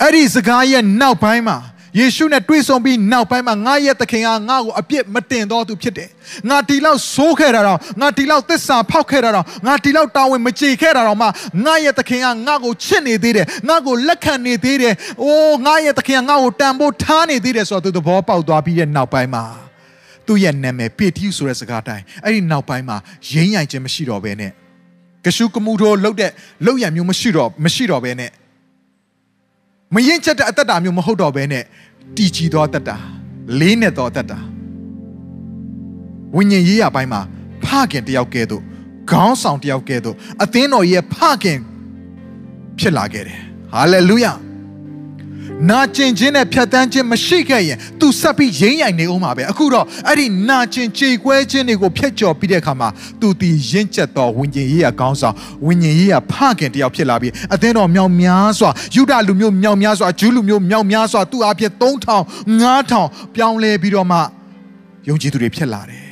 အဲ့ဒီစကားရဲ့နောက်ပိုင်းမှာ ယေရှုနဲ့တွေ့ဆုံပြီးနောက်ပိုင်းမှာငါရဲ့သခင်ကငါ့ကိုအပြစ်မတင်တော့သူဖြစ်တယ်။ငါဒီလောက်ဆိုးခဲ့တာတော့ငါဒီလောက်သစ္စာဖောက်ခဲ့တာတော့ငါဒီလောက်တာဝန်မကြေခဲ့တာတော့မှငါရဲ့သခင်ကငါ့ကိုချစ်နေသေးတယ်။ငါ့ကိုလက်ခံနေသေးတယ်။အိုးငါရဲ့သခင်ကငါ့ကိုတန်ဖိုးထားနေသေးတယ်ဆိုတော့သူသဘောပေါက်သွားပြီးတဲ့နောက်ပိုင်းမှာသူ့ရဲ့နာမည်ပေတရုဆိုတဲ့စကားတိုင်းအဲ့ဒီနောက်ပိုင်းမှာရင်းရိုင်ခြင်းမရှိတော့ဘဲနဲ့ကရှုကမှုတို့လှုပ်တဲ့လှုပ်ရံမျိုးမရှိတော့မရှိတော့ဘဲနဲ့ မရင်ချက်တဲ့အသက်တာမျိုးမဟုတ်တော့ဘဲနဲ့တည်ကြည်သောအသက်တာလေးနဲ့သောအသက်တာဝိညာဉ်ရေးရပိုင်းမှာဖခင်တယောက်ကဲ့သို့ခေါင်းဆောင်တယောက်ကဲ့သို့အသင်းတော်ရဲ့ဖခင်ဖြစ်လာခဲ့တယ်ဟာလေလုယာ နာကျင်ခြင်းနဲ့ဖြတ်တန်းခြင်းမရှိခဲ့ရင် तू ဆက်ပြီးရင်းရိုင်နေအောင်ပါပဲအခုတော့အဲ့ဒီနာကျင်ကြေကွဲခြင်းတွေကိုဖျက်ကျော်ပြီးတဲ့အခါမှာ तू ဒီရင့်ကျက်သောဝိညာဉ်ရေးရကောင်းဆောင်ဝိညာဉ်ရေးရဖခင်တယောက်ဖြစ်လာပြီးအသင်းတော်မြောက်များစွာယူဒလူမျိုးမြောက်များစွာဂျူးလူမျိုးမြောက်များစွာသူ့အဖြစ်3000 9000ပြောင်းလဲပြီးတော့မှယုံကြည်သူတွေဖြစ်လာတယ်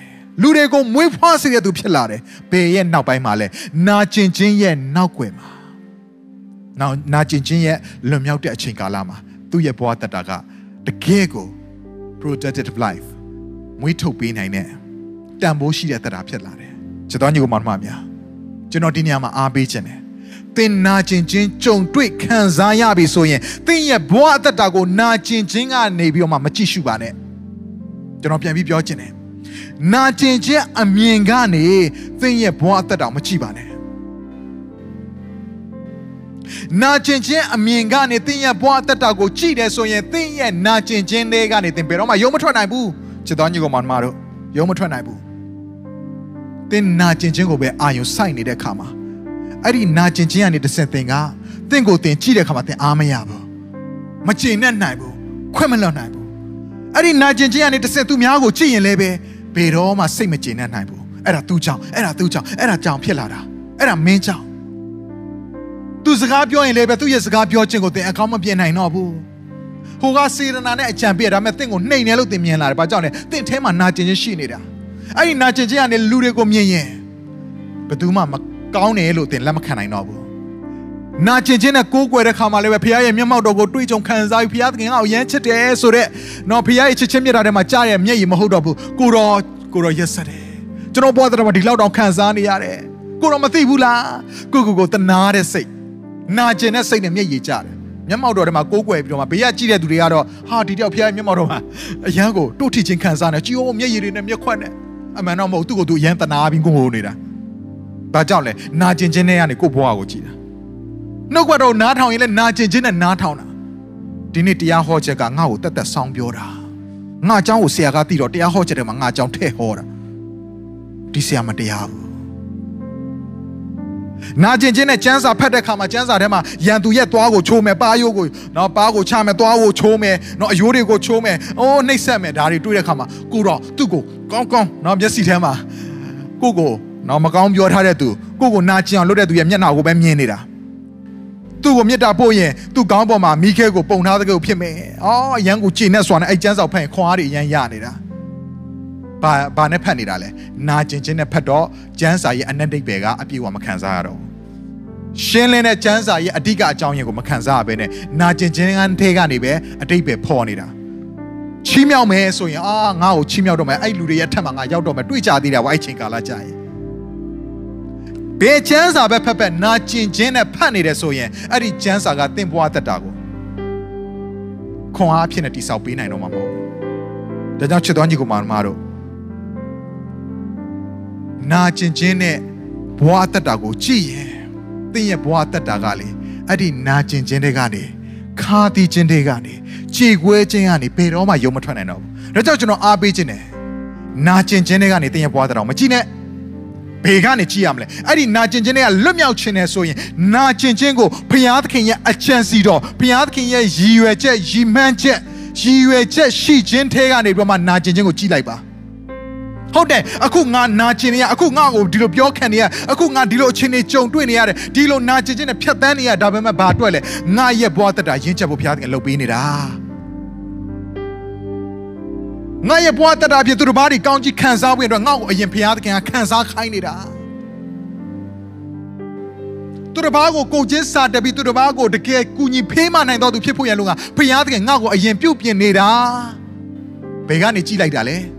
လူတွေကိုမွေးဖွားစေတဲ့သူဖြစ်လာတယ်ဘယ်ရဲ့နောက်ပိုင်းမှာလဲနာကျင်ခြင်းရဲ့နောက်ွယ်မှာနောက်နာကျင်ခြင်းရဲ့လွန်မြောက်တဲ့အချိန်ကာလမှာ သူ့ရဲ့ဘဝတတကတကယ်ကို productive life မွေးထုတ်ပေးနိုင်တဲ့တန်ဖိုးရှိတဲ့တတာဖြစ်လာတယ်ကျွန်တော်ညီကိုမောင်မများကျွန်တော်ဒီနေရာမှာအားပေးခြင်းတယ်သင်နာကျင်ခြင်းကြုံတွေ့ခံစားရပြီဆိုရင်သင်ရဲ့ဘဝအသက်တာကိုနာကျင်ခြင်းကနေပြီးတော့မှမကြည့်ရှုပါနဲ့ကျွန်တော်ပြန်ပြီးပြောခြင်းတယ်နာကျင်ခြင်းအမြင်ကနေသင်ရဲ့ဘဝအသက်တာမကြည့်ပါနဲ့ နာကျင်ခြင်းအမြင်ကနေသင်ရဲ့ဘဝအသက်တာကိုကြည့်တယ်ဆိုရင်သင်ရဲ့နာကျင်ခြင်းတွေကနေသင်ဘယ်တော့မှရုံမထွက်နိုင်ဘူးချစ်တော်ညီကောင်မတို့ရုံမထွက်နိုင်ဘူးသင်နာကျင်ခြင်းကိုပဲအာရုံစိုက်နေတဲ့အခါမှာအဲ့ဒီနာကျင်ခြင်းကနေတစ်ဆင့်သင်ကသင်ကိုသင်ကြည့်တဲ့အခါမှာသင်အားမရဘူးမကျေနပ်နိုင်ဘူးခွင့်မလွတ်နိုင်ဘူးအဲ့ဒီနာကျင်ခြင်းကနေတစ်ဆင့်သူများကိုကြည့်ရင်လည်းပဲဘယ်တော့မှစိတ်မကျေနပ်နိုင်ဘူးအဲ့ဒါသူ့ကြောင့်အဲ့ဒါသူ့ကြောင့်အဲ့ဒါကြောင့်ဖြစ်လာတာအဲ့ဒါမင်းကြောင့် သူစကားပြောရင်လည်းပဲသူ့ရဲ့စကားပြောခြင်းကိုသင်အကောင်းမပြင်နိုင်တော့ဘူးဟိုကစေရနာနဲ့အကြံပေးဒါပေမဲ့သင်ကိုနှိမ်နေလို့သင်မြင်လာတယ်ဘာကြောင့်လဲသင်ထဲမှာနာကျင်ခြင်းရှိနေတာအဲ့ဒီနာကျင်ခြင်းကနေလူတွေကိုမြင်ရင်ဘယ်သူမှမကောင်းတယ်လို့သင်လက်မခံနိုင်တော့ဘူးနာကျင်ခြင်းနဲ့ကိုးကွယ်တဲ့ခါမှာလည်းပဲဖခင်ရဲ့မျက်မှောက်တော်ကိုတွေ့ကြုံခံစားပြီးဖခင်သခင်ကရမ်းချစ်တယ်ဆိုတော့နော်ဖခင်ရဲ့ချစ်ချင်းမြတ်တာထဲမှာကြားရမျက်ရည်မဟုတ်တော့ဘူးကိုတော်ကိုတော်ရက်ဆက်တယ်ကျွန်တော်ဘဝတော်မှာဒီလောက်တောင်ခံစားနေရတယ်ကိုတော်မသိဘူးလားကိုကိုကိုတနာတဲ့စိတ် နာကျင်တဲ့စိတ်နဲ့မျက်ရည်ကျတယ်မျက်မှောက်တော်ထဲမှာကိုးကွယ်ပြီးတော့မှဘေးကကြည့်တဲ့သူတွေကတော့ဟာဒီတယောက်ဖခင်ရဲ့မျက်မှောက်တော်မှာအရန်ကိုတို့ထီချင်းခံစားနေကြည်အောင်မျက်ရည်တွေနဲ့မျက်ခွက်နဲ့အမှန်တော့မဟုတ်သူ့ကိုသူအရန်တနာပြီးကိုဟိုနေတာဘာကြောင့်လဲနာကျင်ခြင်းနဲ့ကနေကိုဘဝကိုကြည်တာနှုတ်ကပတ်တော်နားထောင်ရင်လည်းနာကျင်ခြင်းနဲ့နားထောင်တာဒီနေ့တရားဟောချက်ကငါ့ကိုတက်တက်ဆောင်းပြောတာငါအကြောင်းကိုဆရာကသိတော့တရားဟောချက်ထဲမှာငါအကြောင်းထည့်ဟောတာဒီဆရာမတရားဘူး နာကျင်ခြင်းနဲ့ကျန်းစာဖတ်တဲ့ခါမှာကျန်းစာထဲမှာရန်သူရဲ့သွားကိုချိုးမယ်ပါးရိုးကိုနော်ပါးကိုချမယ်သွားကိုချိုးမယ်နော်အယိုးတွေကိုချိုးမယ်အိုးနှိပ်ဆက်မယ်ဒါတွေတွေ့တဲ့ခါမှာကိုတော့သူ့ကိုကောင်းကောင်းနော်မျက်စိထဲမှာကိုကိုနော်မကောင်းပြောထားတဲ့သူကိုကိုနာကျင်အောင်လုပ်တဲ့သူရဲ့မျက်နှာကိုပဲမြင်နေတာသူ့ကိုမြတ်တာပို့ရင်သူ့ကောင်းပေါ်မှာမိခဲကိုပုံထားတဲ့ကိုဖြစ်မယ်။အော်အရန်ကိုကြည်နဲ့စွာနဲ့အဲ့ကျန်းစာဖတ်ရင်ခွန်အားတွေအရန်ရနေတာ။ ဘာဘာနဲ့ဖတ်နေတာလဲ။နာကျင်ခြင်းနဲ့ဖတ်တော့ကျန်းစာရဲ့အနက်ဒိတ်ပဲကအပြည့်အဝမခံစားရတော့ဘူး။ရှင်းလင်းတဲ့ကျန်းစာရဲ့အဓိကအကြောင်းရင်းကိုမခံစားရဘဲနဲ့နာကျင်ခြင်းကနေကနေပဲအတိတ်ပဲဖော်နေတာ။ချီးမြှောက်မယ်ဆိုရင်အာငါ့ကိုချီးမြှောက်တော့မယ်အဲ့လူတွေရဲ့ထက်မှာငါရောက်တော့မယ်တွေ့ကြသေးတာဝိုက်ချိန်ကာလကြာရင်ဘယ်ချမ်းစာပဲဖက်ဖက်နာကျင်ခြင်းနဲ့ဖတ်နေတယ်ဆိုရင်အဲ့ဒီချမ်းစာကတင့်ဘွားသက်တာကိုခွန်အားဖြစ်နေတိဆောက်ပေးနိုင်တော့မှာမဟုတ်ဘူးဒါကြောင့်ချစ်တော်ညီကိုမတို့ နာကျင်ခြင်းနဲ့ဘွားသက်တာကိုကြည့်ရင်တင့်ရဲ့ဘွားသက်တာကလေအဲ့ဒီနာကျင်ခြင်းတွေကနေခါတီးခြင်းတွေကနေကြေကွဲခြင်းကနေဘယ်တော့မှယုံမထွက်နိုင်တော့ဘူးဒါကြောင့်ကျွန်တော်အားပေးခြင်းတယ်နာကျင်ခြင်းတွေကနေတင့်ရဲ့ဘွားသက်တာကိုမကြည့်နဲ့ဘေကနေကြည့်ရမလဲအဲ့ဒီနာကျင်ခြင်းတွေကလွတ်မြောက်ခြင်းနဲ့ဆိုရင်နာကျင်ခြင်းကိုဘုရားသခင်ရဲ့အချမ်းစီတော်ဘုရားသခင်ရဲ့ရည်ရွယ်ချက်ရည်မှန်းချက်ရည်ရွယ်ချက်ရှိခြင်းထဲကနေပြီးမှနာကျင်ခြင်းကိုကြည့်လိုက်ပါ ဟုတ်တယ်အခုငါနာကျင်နေရအခုငါ့ကိုဒီလိုပြောခံနေရအခုငါဒီလိုအခြေအနေကြုံတွေ့နေရတယ်ဒီလိုနာကျင်ခြင်းနဲ့ဖြတ်သန်းနေရဒါပေမဲ့ဘာအတွက်လဲငါရဲ့ဘဝတက်တာရင်းချက်ဖို့ဘုရားသခင်လုပ်ပေးနေတာငါရဲ့ဘဝတက်တာဖြစ်သူတို့ဘာတွေကောင်းကြီးခံစားဖို့အတွက်ငါ့ကိုအရင်ဘုရားသခင်ကခံစားခိုင်းနေတာသူတို့ဘာကိုကိုချင်းစာတက်ပြီးသူတို့ဘာကိုတကယ်ကူညီဖေးမနိုင်တော့သူဖြစ်ဖို့ရလို့ကဘုရားသခင်ငါ့ကိုအရင်ပြုတ်ပြင်နေတာဘယ်ကနေကြည့်လိုက်တာလဲ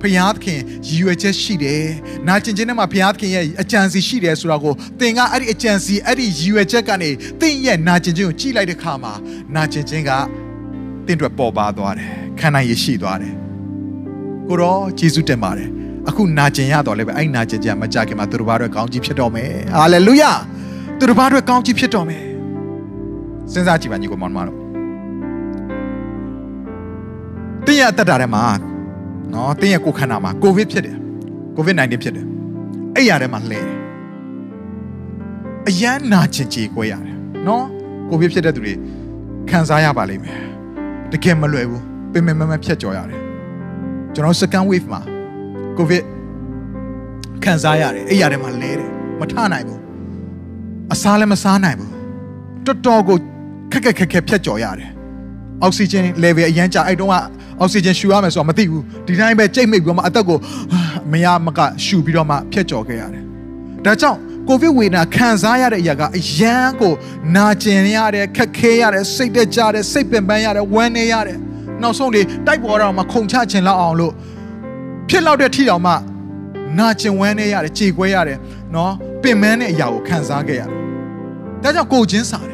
ဘုရားသခင်ရည်ရွယ်ချက်ရှိတယ်။နာကျင်ခြင်းထဲမှာဘုရားသခင်ရဲ့အကြံစီရှိတယ်ဆိုတာကိုသင်ကအဲ့ဒီအကြံစီအဲ့ဒီရည်ရွယ်ချက်ကနေသင်ရဲ့နာကျင်ခြင်းကိုကြည့်လိုက်တဲ့အခါမှာနာကျင်ခြင်းကသင်အတွက်ပေါ်ပါသွားတယ်။ခံနိုင်ရရှိသွားတယ်။ကိုရောယေရှုတင်ပါတယ်အခုနာကျင်ရတော့လည်းပဲအဲ့နာကျင်ခြင်းမကြခင်မှာသူတို့ဘာတွေကောင်းကြီးဖြစ်တော့မယ်ဟာလေလုယာသူတို့ဘာတွေကောင်းကြီးဖြစ်တော့မယ်စဉ်းစားကြည့်ပါညီကိုမောင်မတို့တင်းရအသက်တာထဲမှာ နော်တင်းရကိုခန္ဓာမှာကိုဗစ်ဖြစ်တယ်ကိုဗစ် -19 ဖြစ်တယ်အဲ့ရထဲမှာလှဲတယ်အရန်နာကျင်ကြေကွဲရတယ်နော်ကိုဗစ်ဖြစ်တဲ့သူတွေခံစားရပါလိမ့်မယ်တကယ်မလွယ်ဘူးပင်ပင်မမဖြတ်ကျော်ရတယ်ကျွန်တော် second wave မှာကိုဗစ်ခံစားရတယ်အဲ့ရထဲမှာလဲတယ်မထနိုင်ဘူးအစားလည်းမစားနိုင်ဘူးတော်တော်ကိုခက်ခက်ခက်ခက်ဖြတ်ကျော်ရတယ်အောက်ဆီဂျင် level အရန်ကြအဲ့တုန်းက အောက်ဆီဂျင်ရှူရမယ်ဆိုတော့မသိဘူးဒီတိုင်းပဲကြိတ်မိတ်ပြီးတော့မှအသက်ကိုမရမကရှူပြီးတော့မှဖြတ်ကျော်ခဲ့ရတယ်ဒါကြောင့်ကိုဗစ်ဝေဒနာခံစားရတဲ့အရာကအရန်ကိုနာကျင်ရတယ်ခက်ခဲရတယ်စိတ်တက်ကြတယ်စိတ်ပင်ပန်းရတယ်ဝမ်းနေရတယ်နောက်ဆုံးလေတိုက်ပေါ်တော့မှခုန်ချခြင်းလောက်အောင်လို့ဖြစ်လောက်တဲ့ထီတောင်မှနာကျင်ဝမ်းနေရတယ်ကြေကွဲရတယ်နော်ပင်မန်းတဲ့အရာကိုခံစားခဲ့ရတယ်ဒါကြောင့်ကိုချင်းစားတယ်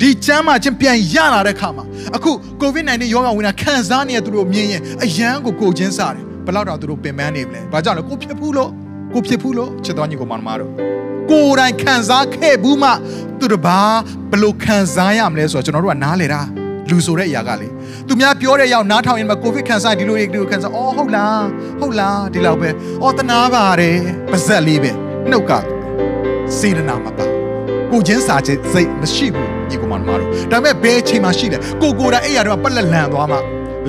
ဒီချမ်းမာချင်းပြန်ရလာတဲ့ခါမှာအခု COVID-19 ရောဂါဝင်တာခံစားနေတဲ့သူတို့မြင်ရင်အယမ်းကိုကိုချင်းစားတယ်ဘယ်လောက်တော့သူတို့ပင်ပန်းနေမလဲဘာကြောင့်လဲကိုဖြစ်ဘူးလို့ကိုဖြစ်ဘူးလို့ချစ်တော်ညီကိုမောင်မတို့ကိုယ်တိုင်ခံစားခဲ့ဘူးမှသူတို့ဘာဘယ်လိုခံစားရမလဲဆိုတော့ကျွန်တော်တို့ကနားလေတာလူဆိုတဲ့အရာကလေသူများပြောတဲ့ရောက်နားထောင်ရင်မှကိုဗစ်ခံစားဒီလိုဒီလိုခံစားအော်ဟုတ်လားဟုတ်လားဒီလောက်ပဲအော်တနာပါတယ်ပါဇက်လေးပဲနှုတ်ကစေတနာမပါကိုချင်းစာချင်းစိတ်မရှိဘူး ညီကောင်မတို့ဒါပေမဲ့ဘယ်အချိန်မှရှိတယ်ကိုကိုယ်တိုင်အဲ့ရတော့ပက်လက်လန်သွားမှ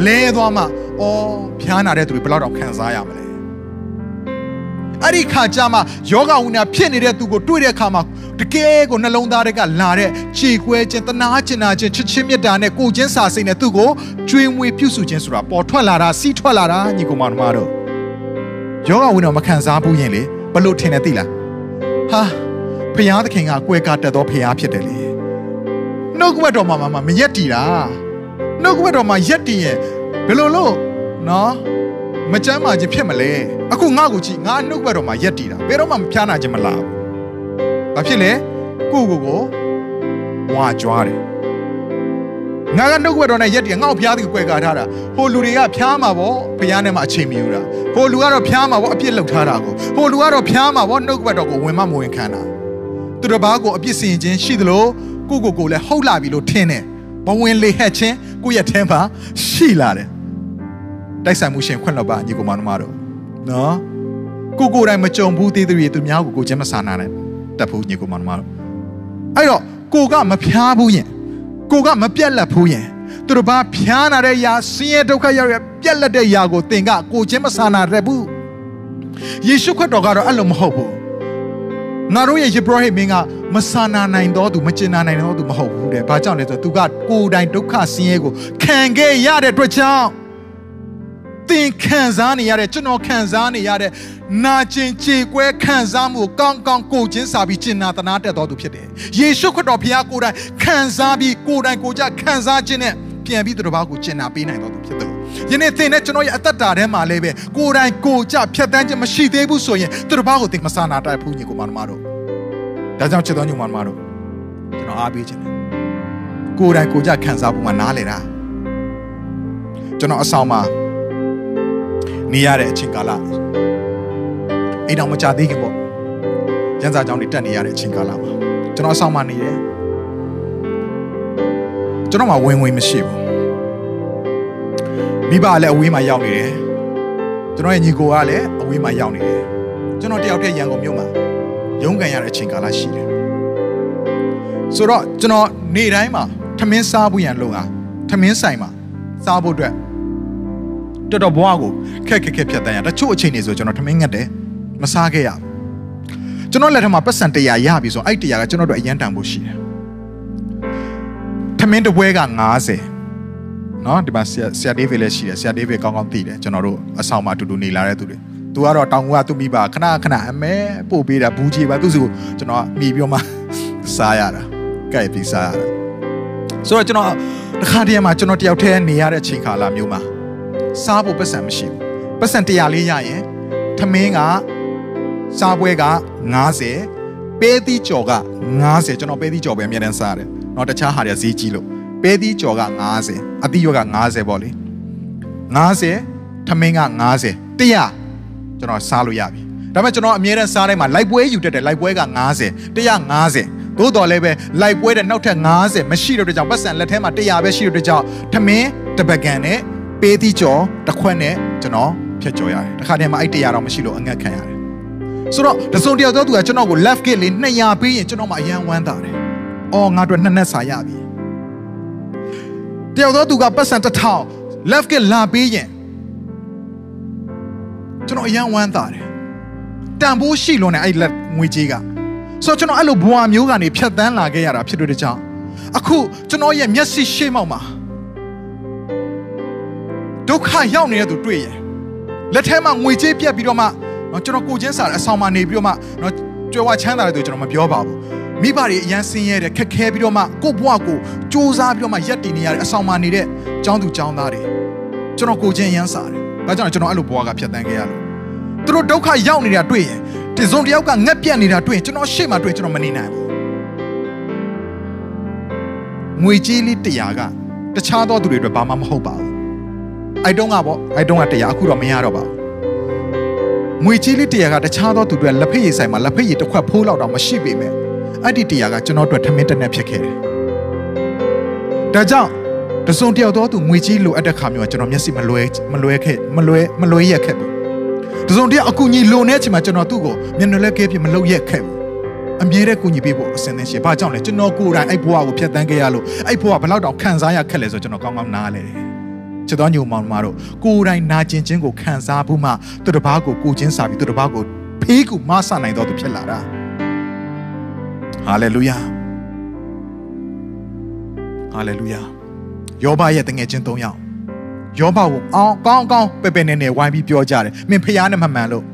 လဲသွားမှအော်ဖျားနာတဲ့သူတွေဘယ်လောက်တော့ခံစားရမလဲအဲ့ဒီခါကျမှယောဂဝိညာဉ်ဖြစ်နေတဲ့သူကိုတွေ့တဲ့အခါမှာတကယ်ကိုနှလုံးသားတွေကလာတဲ့ခြေခွဲခြင်းတနာကျင်နာခြင်းချစ်ချင်းမေတ္တာနဲ့ကိုချင်းစာစိတ်နဲ့သူ့ကိုကျွေးမွေးပြုစုခြင်းဆိုတာပေါ်ထွက်လာတာစီးထွက်လာတာညီကောင်မတို့ယောဂဝိညာဉ်မခံစားဘူးရင်လေဘလို့ထင်တယ်သိလားဟာဖျားသခင်ကကွဲကားတက်သောဖျားဖြစ်တယ်လေ နှုတ်ကပတ်တော်မှာမမရက်တီတာနှုတ်ကပတ်တော်မှာရက်တီရင်ဘယ်လိုလို့နော်မကြမ်းမာခြင်းဖြစ်မလဲအခုငါ့ကိုကြည့်ငါနှုတ်ကပတ်တော်မှာရက်တီတာဘယ်တော့မှမဖျားနာခြင်းမလားဘာဖြစ်လဲကိုကိုကိုဝါကြွားတယ်ငါကနှုတ်ကပတ်တော်နဲ့ရက်တီငါ့ကိုဖျားသည်ကွဲကားထားတာဟိုလူတွေကဖျားမှာပေါ့ဖျားနဲ့မှအချိန်မီယူတာဟိုလူကတော့ဖျားမှာပေါ့အပြစ်လောက်ထားတာကိုဟိုလူကတော့ဖျားမှာပေါ့နှုတ်ကပတ်တော်ကိုဝင်မမဝင်ခံတာသူတစ်ပါးကိုအပြစ်စင်ခြင်းရှိသလို ကိုကိုကိုလည်းဟုတ်လာပြီလို့ထင်တယ်ဘဝင်လေဟက်ချင်းကိုယ့်ရဲ့ထဲမှာရှိလာတယ်တိုက်ဆိုင်မှုရှင်ခွင့်လောက်ပါညီကောင်မတို့နော်ကိုကိုယ်တိုင်မကြုံဘူးသေးသေးသူများကိုကိုချင်းမဆာနာနဲ့တက်ဖို့ညီကောင်မတို့အဲ့တော့ကိုကမဖျားဘူးရင်ကိုကမပြက်လက်ဘူးရင်သူတို့ဘာဖျားနာတဲ့ຢာဆင်းရဲဒုက္ခရောက်ရပြက်လက်တဲ့ຢာကိုသင်ကကိုချင်းမဆာနာရဘူးယေရှုခရစ်တော်ကတော့အဲ့လိုမဟုတ်ဘူး ငါတို့ရဲ့ယေဘရဟိမင်းကမဆာနာနိုင်တော့သူမကျင်နာနိုင်တော့သူမဟုတ်ဘူးတဲ့ဘာကြောင့်လဲဆိုတော့သူကကိုယ်တိုင်ဒုက္ခဆင်းရဲကိုခံခဲ့ရတဲ့အတွက်ကြောင့်သင်ခံစားနေရတဲ့ကျွန်တော်ခံစားနေရတဲ့နာကျင်ကြေကွဲခံစားမှုကိုကောင်းကောင်းကိုချင်းစာပြီးကျင်နာတနာတက်တော်သူဖြစ်တယ်။ယေရှုခရစ်တော်ဘုရားကိုယ်တိုင်ခံစားပြီးကိုယ်တိုင်ကိုကြခံစားခြင်းနဲ့ပြန်ပြီးသူတစ်ပါးကိုကျင်နာပေးနိုင်တော်သူဖြစ်တယ်။ ယနေ့သင်နဲ့ကျွန်တော်ရဲ့အသက်တာထဲမှာလည်းပဲကိုယ်တိုင်ကိုကြဖြတ်တန်းခြင်းမရှိသေးဘူးဆိုရင်သူတစ်ပါးကိုသင်မဆာနာတိုက်ဘူးညီကိုမမတို့။ဒါကြောင့်ချစ်တော်ညီမမတို့ကျွန်တော်အားပေးခြင်းတယ်။ကိုယ်တိုင်ကိုကြခံစားဖို့မှနားလေတာ။ကျွန်တော်အဆောင်မှာနေရတဲ့အချိန်ကာလအိမ်တော်မကြသေးခင်ပေါ့ရန်စာကြောင့်နေတက်နေရတဲ့အချိန်ကာလမှာကျွန်တော်အဆောင်မှာနေတယ်ကျွန်တော်မှဝင်ဝင်မရှိဘူး မိဘလည်းအဝေးမှာရောက်နေတယ်ကျွန်တော်ရဲ့ညီကိုကလည်းအဝေးမှာရောက်နေတယ်ကျွန်တော်တယောက်တည်းရန်ကုန်မြို့မှာရုန်းကန်ရတဲ့အချိန်ကာလရှိတယ်ဆိုတော့ကျွန်တော်နေတိုင်းမှာထမင်းစားဖို့ရန်လုံအားထမင်းဆိုင်မှာစားဖို့အတွက်တော်တော်ဘွားကိုခက်ခက်ခက်ဖြတ်တန်းရတချို့အချိန်တွေဆိုကျွန်တော်ထမင်းငတ်တယ်မစားခဲ့ရဘူးကျွန်တော်လက်ထက်မှာပတ်စံ100ရပြီဆိုအဲ့100ကကျွန်တော်တို့အရန်တန်ဖို့ရှိတယ်ထမင်းတစ်ပွဲက90 နော်ဒီမှာဆရာဆရာဒေးဗစ်လည်းရှိတယ်ဆရာဒေးဗစ်ကောင်းကောင်းသိတယ်ကျွန်တော်တို့အဆောင်မှာအတူတူနေလာတဲ့သူတွေသူကတော့တောင်ကသူ့မိဘခဏခဏအမဲပို့ပေးတာဘူးကြီးပါသူ့စီကိုကျွန်တော်မိပြီးတော့မှစားရတာကြိုက်ပြီးစားရတာဆိုတော့ကျွန်တော်တစ်ခါတည်းမှာကျွန်တော်တယောက်တည်းနေရတဲ့အချိန်ခါလာမျိုးမှာစားဖို့ပတ်စံမရှိဘူးပတ်စံ100လေးရရင်သမင်းကစားပွဲက90ပဲသီးကြော်က90ကျွန်တော်ပဲသီးကြော်ပဲအများတန်းစားရတယ်။တော့တခြားဟာတွေဈေးကြီးလို့ ပဲသီးကြော်က90အသီးရောက90ပေါ့လေ90ထမင်းက90 100ကျွန်တော်စားလို့ရပြီ။ဒါပေမဲ့ကျွန်တော်အများတန်းစားတိုင်းမှာလိုက်ပွဲယူတတ်တယ်လိုက်ပွဲက90 150သို့တော်လည်းပဲလိုက်ပွဲတဲ့နောက်ထပ်90မရှိတော့တဲ့ကြောင့်ပတ်စံလက်ထဲမှာ100ပဲရှိတော့တဲ့ကြောင့်ထမင်းတပကံနဲ့ပေးသီးကြော်တစ်ခွက်နဲ့ကျွန်တော်ဖြတ်ကျော်ရတယ်တခါတည်းမှာအဲ့100တော့မရှိလို့အငတ်ခံရတယ်ဆိုတော့တစုံတယောက်သောသူကကျွန်တော်ကို left gate လေး200ပေးရင်ကျွန်တော်မှအယံဝမ်းသာတယ်။အော်ငါတို့နှစ်နက်စာရပြီ။ တယောက်သောသူကပတ်စံတစ်ထောင် left gate လာပေးရင်ကျွန်တော်အယံဝမ်းသာတယ်။တန်ဖိုးရှိလွန်တဲ့အဲ့လက်ငွေကြီးကဆိုတော့ကျွန်တော်အဲ့လိုဘဝမျိုးကနေဖြတ်တန်းလာခဲ့ရတာဖြစ်တဲ့ကြောင့်အခုကျွန်တော်ရဲ့မျက်စိရှေ့မှောက်မှာဒုက္ခရောက်နေတဲ့သူတွေ့ရင်လက်ထဲမှာငွေကြေးပြတ်ပြီးတော့မှနော်ကျွန်တော်ကိုချင်းစာအဆောင်မှာနေပြီးတော့မှနော်ကြွယ်ဝချမ်းသာတဲ့သူကျွန်တော်မပြောပါဘူး မိဘတွေအရန်ဆင်းရဲတယ်ခက်ခဲပြီးတော့မှကို့ဘဝကိုစူးစမ်းပြီးတော့မှရက်တည်နေရတဲ့အဆောင်မှာနေတဲ့ចောင်းသူចောင်းသားတွေကျွန်တော်ကိုချင်းအရန်စားတယ်ဒါကြောင့်ကျွန်တော်အဲ့လိုဘဝကဖြတ်တန်းခဲ့ရလို့သူတို့ဒုက္ခရောက်နေတာတွေ့ရင်ဒီစုံတယောက်ကငက်ပြက်နေတာတွေ့ရင်ကျွန်တော်ရှေ့မှာတွေ့ကျွန်တော်မနေနိုင်ဘူးငွေကြေးလေးတရားကတခြားသောသူတွေအတွက်ဘာမှမဟုတ်ပါဘူးအိုက်တုံးကပေါ့အိုက်တုံးကတရားအခုတော့မရတော့ပါဘူးငွေကြီးလေးတရာကတခြားသောသူတွေလက်ဖက်ရည်ဆိုင်မှာလက်ဖက်ရည်တစ်ခွက်ဖိုးလောက်တော့မရှိပေမဲ့ အဲ့ဒီတရာကကျွန်တော်တို့ထမင်းတက်နဲ့ဖြစ်ခဲ့တယ်ဒါကြောင့်တစုံတယောက်တော့သူငွေကြီးလိုအပ်တဲ့ခါမျိုးကကျွန်တော်မျက်စိမလွဲမလွဲခဲ့မလွဲမလွဲရက်ခဲ့ဘူးတစုံတယောက်အကူကြီးလိုနေတဲ့အချိန်မှာကျွန်တော်သူ့ကိုမျက်နှာလဲကဲပြမလုပ်ရက်ခဲ့ဘူးအမြဲတမ်းကူညီပေးဖို့အစင်းသင်းရှိ။ဘာကြောင့်လဲကျွန်တော်ကိုယ်တိုင်အဲ့ဘဝကိုဖျက်ဆီးခဲ့ရလို့အဲ့ဘဝဘယ်လောက်တောင်ခံစားရခက်လဲဆိုကျွန်တော်ကောင်းကောင်းနားလဲတယ်။ချစ်တော်ညိုမောင်မတို့ကိုယ်တိုင်နာကျင်ခြင်းကိုခံစားဖို့မှသူတစ်ပါးကိုကိုချင်းစာပြီးသူတစ်ပါးကိုဖေးကူမဆနိုင်တော်သူဖြစ်လာတာ။ ဟာလေလုယာ။ဟာလေလုယာ။ယောဘရဲ့တငယ်ချင်း၃ယောက်ယောဘကိုအောင်းကောင်းကောင်းပဲပဲနဲ့နဲ့ဝိုင်းပြီးပြောကြတယ်။မင်းဖျားနဲ့မမှန်လို့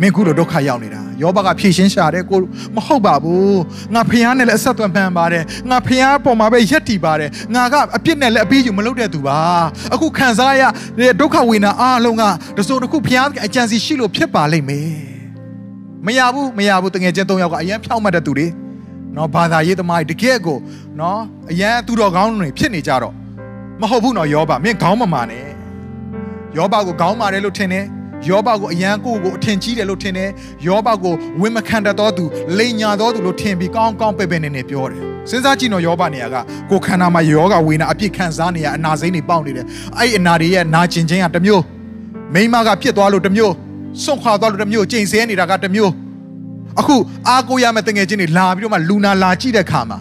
မင်းခုလိုဒုက္ခရောက်နေတာယောဘကဖြည့်ရှင်းရှာတယ်ကိုမဟုတ်ပါဘူးငါဖះနဲ့လည်းအဆက်အသွယ်မှန်ပါတယ်ငါဖះပေါ်မှာပဲရက်တည်ပါတယ်ငါကအပြစ်နဲ့လည်းအပေးယူမလုပ်တဲ့သူပါအခုခံစားရဒုက္ခဝေဒနာအားလုံးကတစုံတစ်ခုဖះအကြံစီရှိလို့ဖြစ်ပါလိမ့်မယ်မရဘူးမရဘူးတငယ်ချင်း၃ယောက်ကအရင်ဖြောက်မှတ်တဲ့သူတွေ နော်ဘာသာရေးသမားတကယ့်ကိုနော်အရန်သူတော်ကောင်းတွေဖြစ်နေကြတော့မဟုတ်ဘူးနော်ယောဘမင်းခေါင်းမမာနဲ့ယောဘကိုခေါင်းမာတယ်လို့ထင်တယ်ယောဘကိုအယံကိုကိုအထင်ကြီးတယ်လို့ထင်တယ်ယောဘကိုဝင်းမခံတတ်သောသူလိန်ညာသောသူလို့ထင်ပြီးကောင်းကောင်းပဲ့ပဲ့နေနေပြောတယ်စဉ်းစားကြည့်တော့ယောဘနေရာကကိုခန္ဓာမှာယောဂဝေနာအပြစ်ခံစားနေရအနာစိမ့်တွေပေါက်နေတယ်အဲ့အနာတွေရဲ့နာကျင်ခြင်းကတစ်မျိုးမိမကဖြစ်သွားလို့တစ်မျိုးစွန့်ခွာသွားလို့တစ်မျိုးကျိန်ဆဲနေတာကတစ်မျိုး အခုအားကိုရမဲ့တငယ်ချင်းတွေလာပြီးတော့မှလူနာလာကြည့်တဲ့ခါမှာ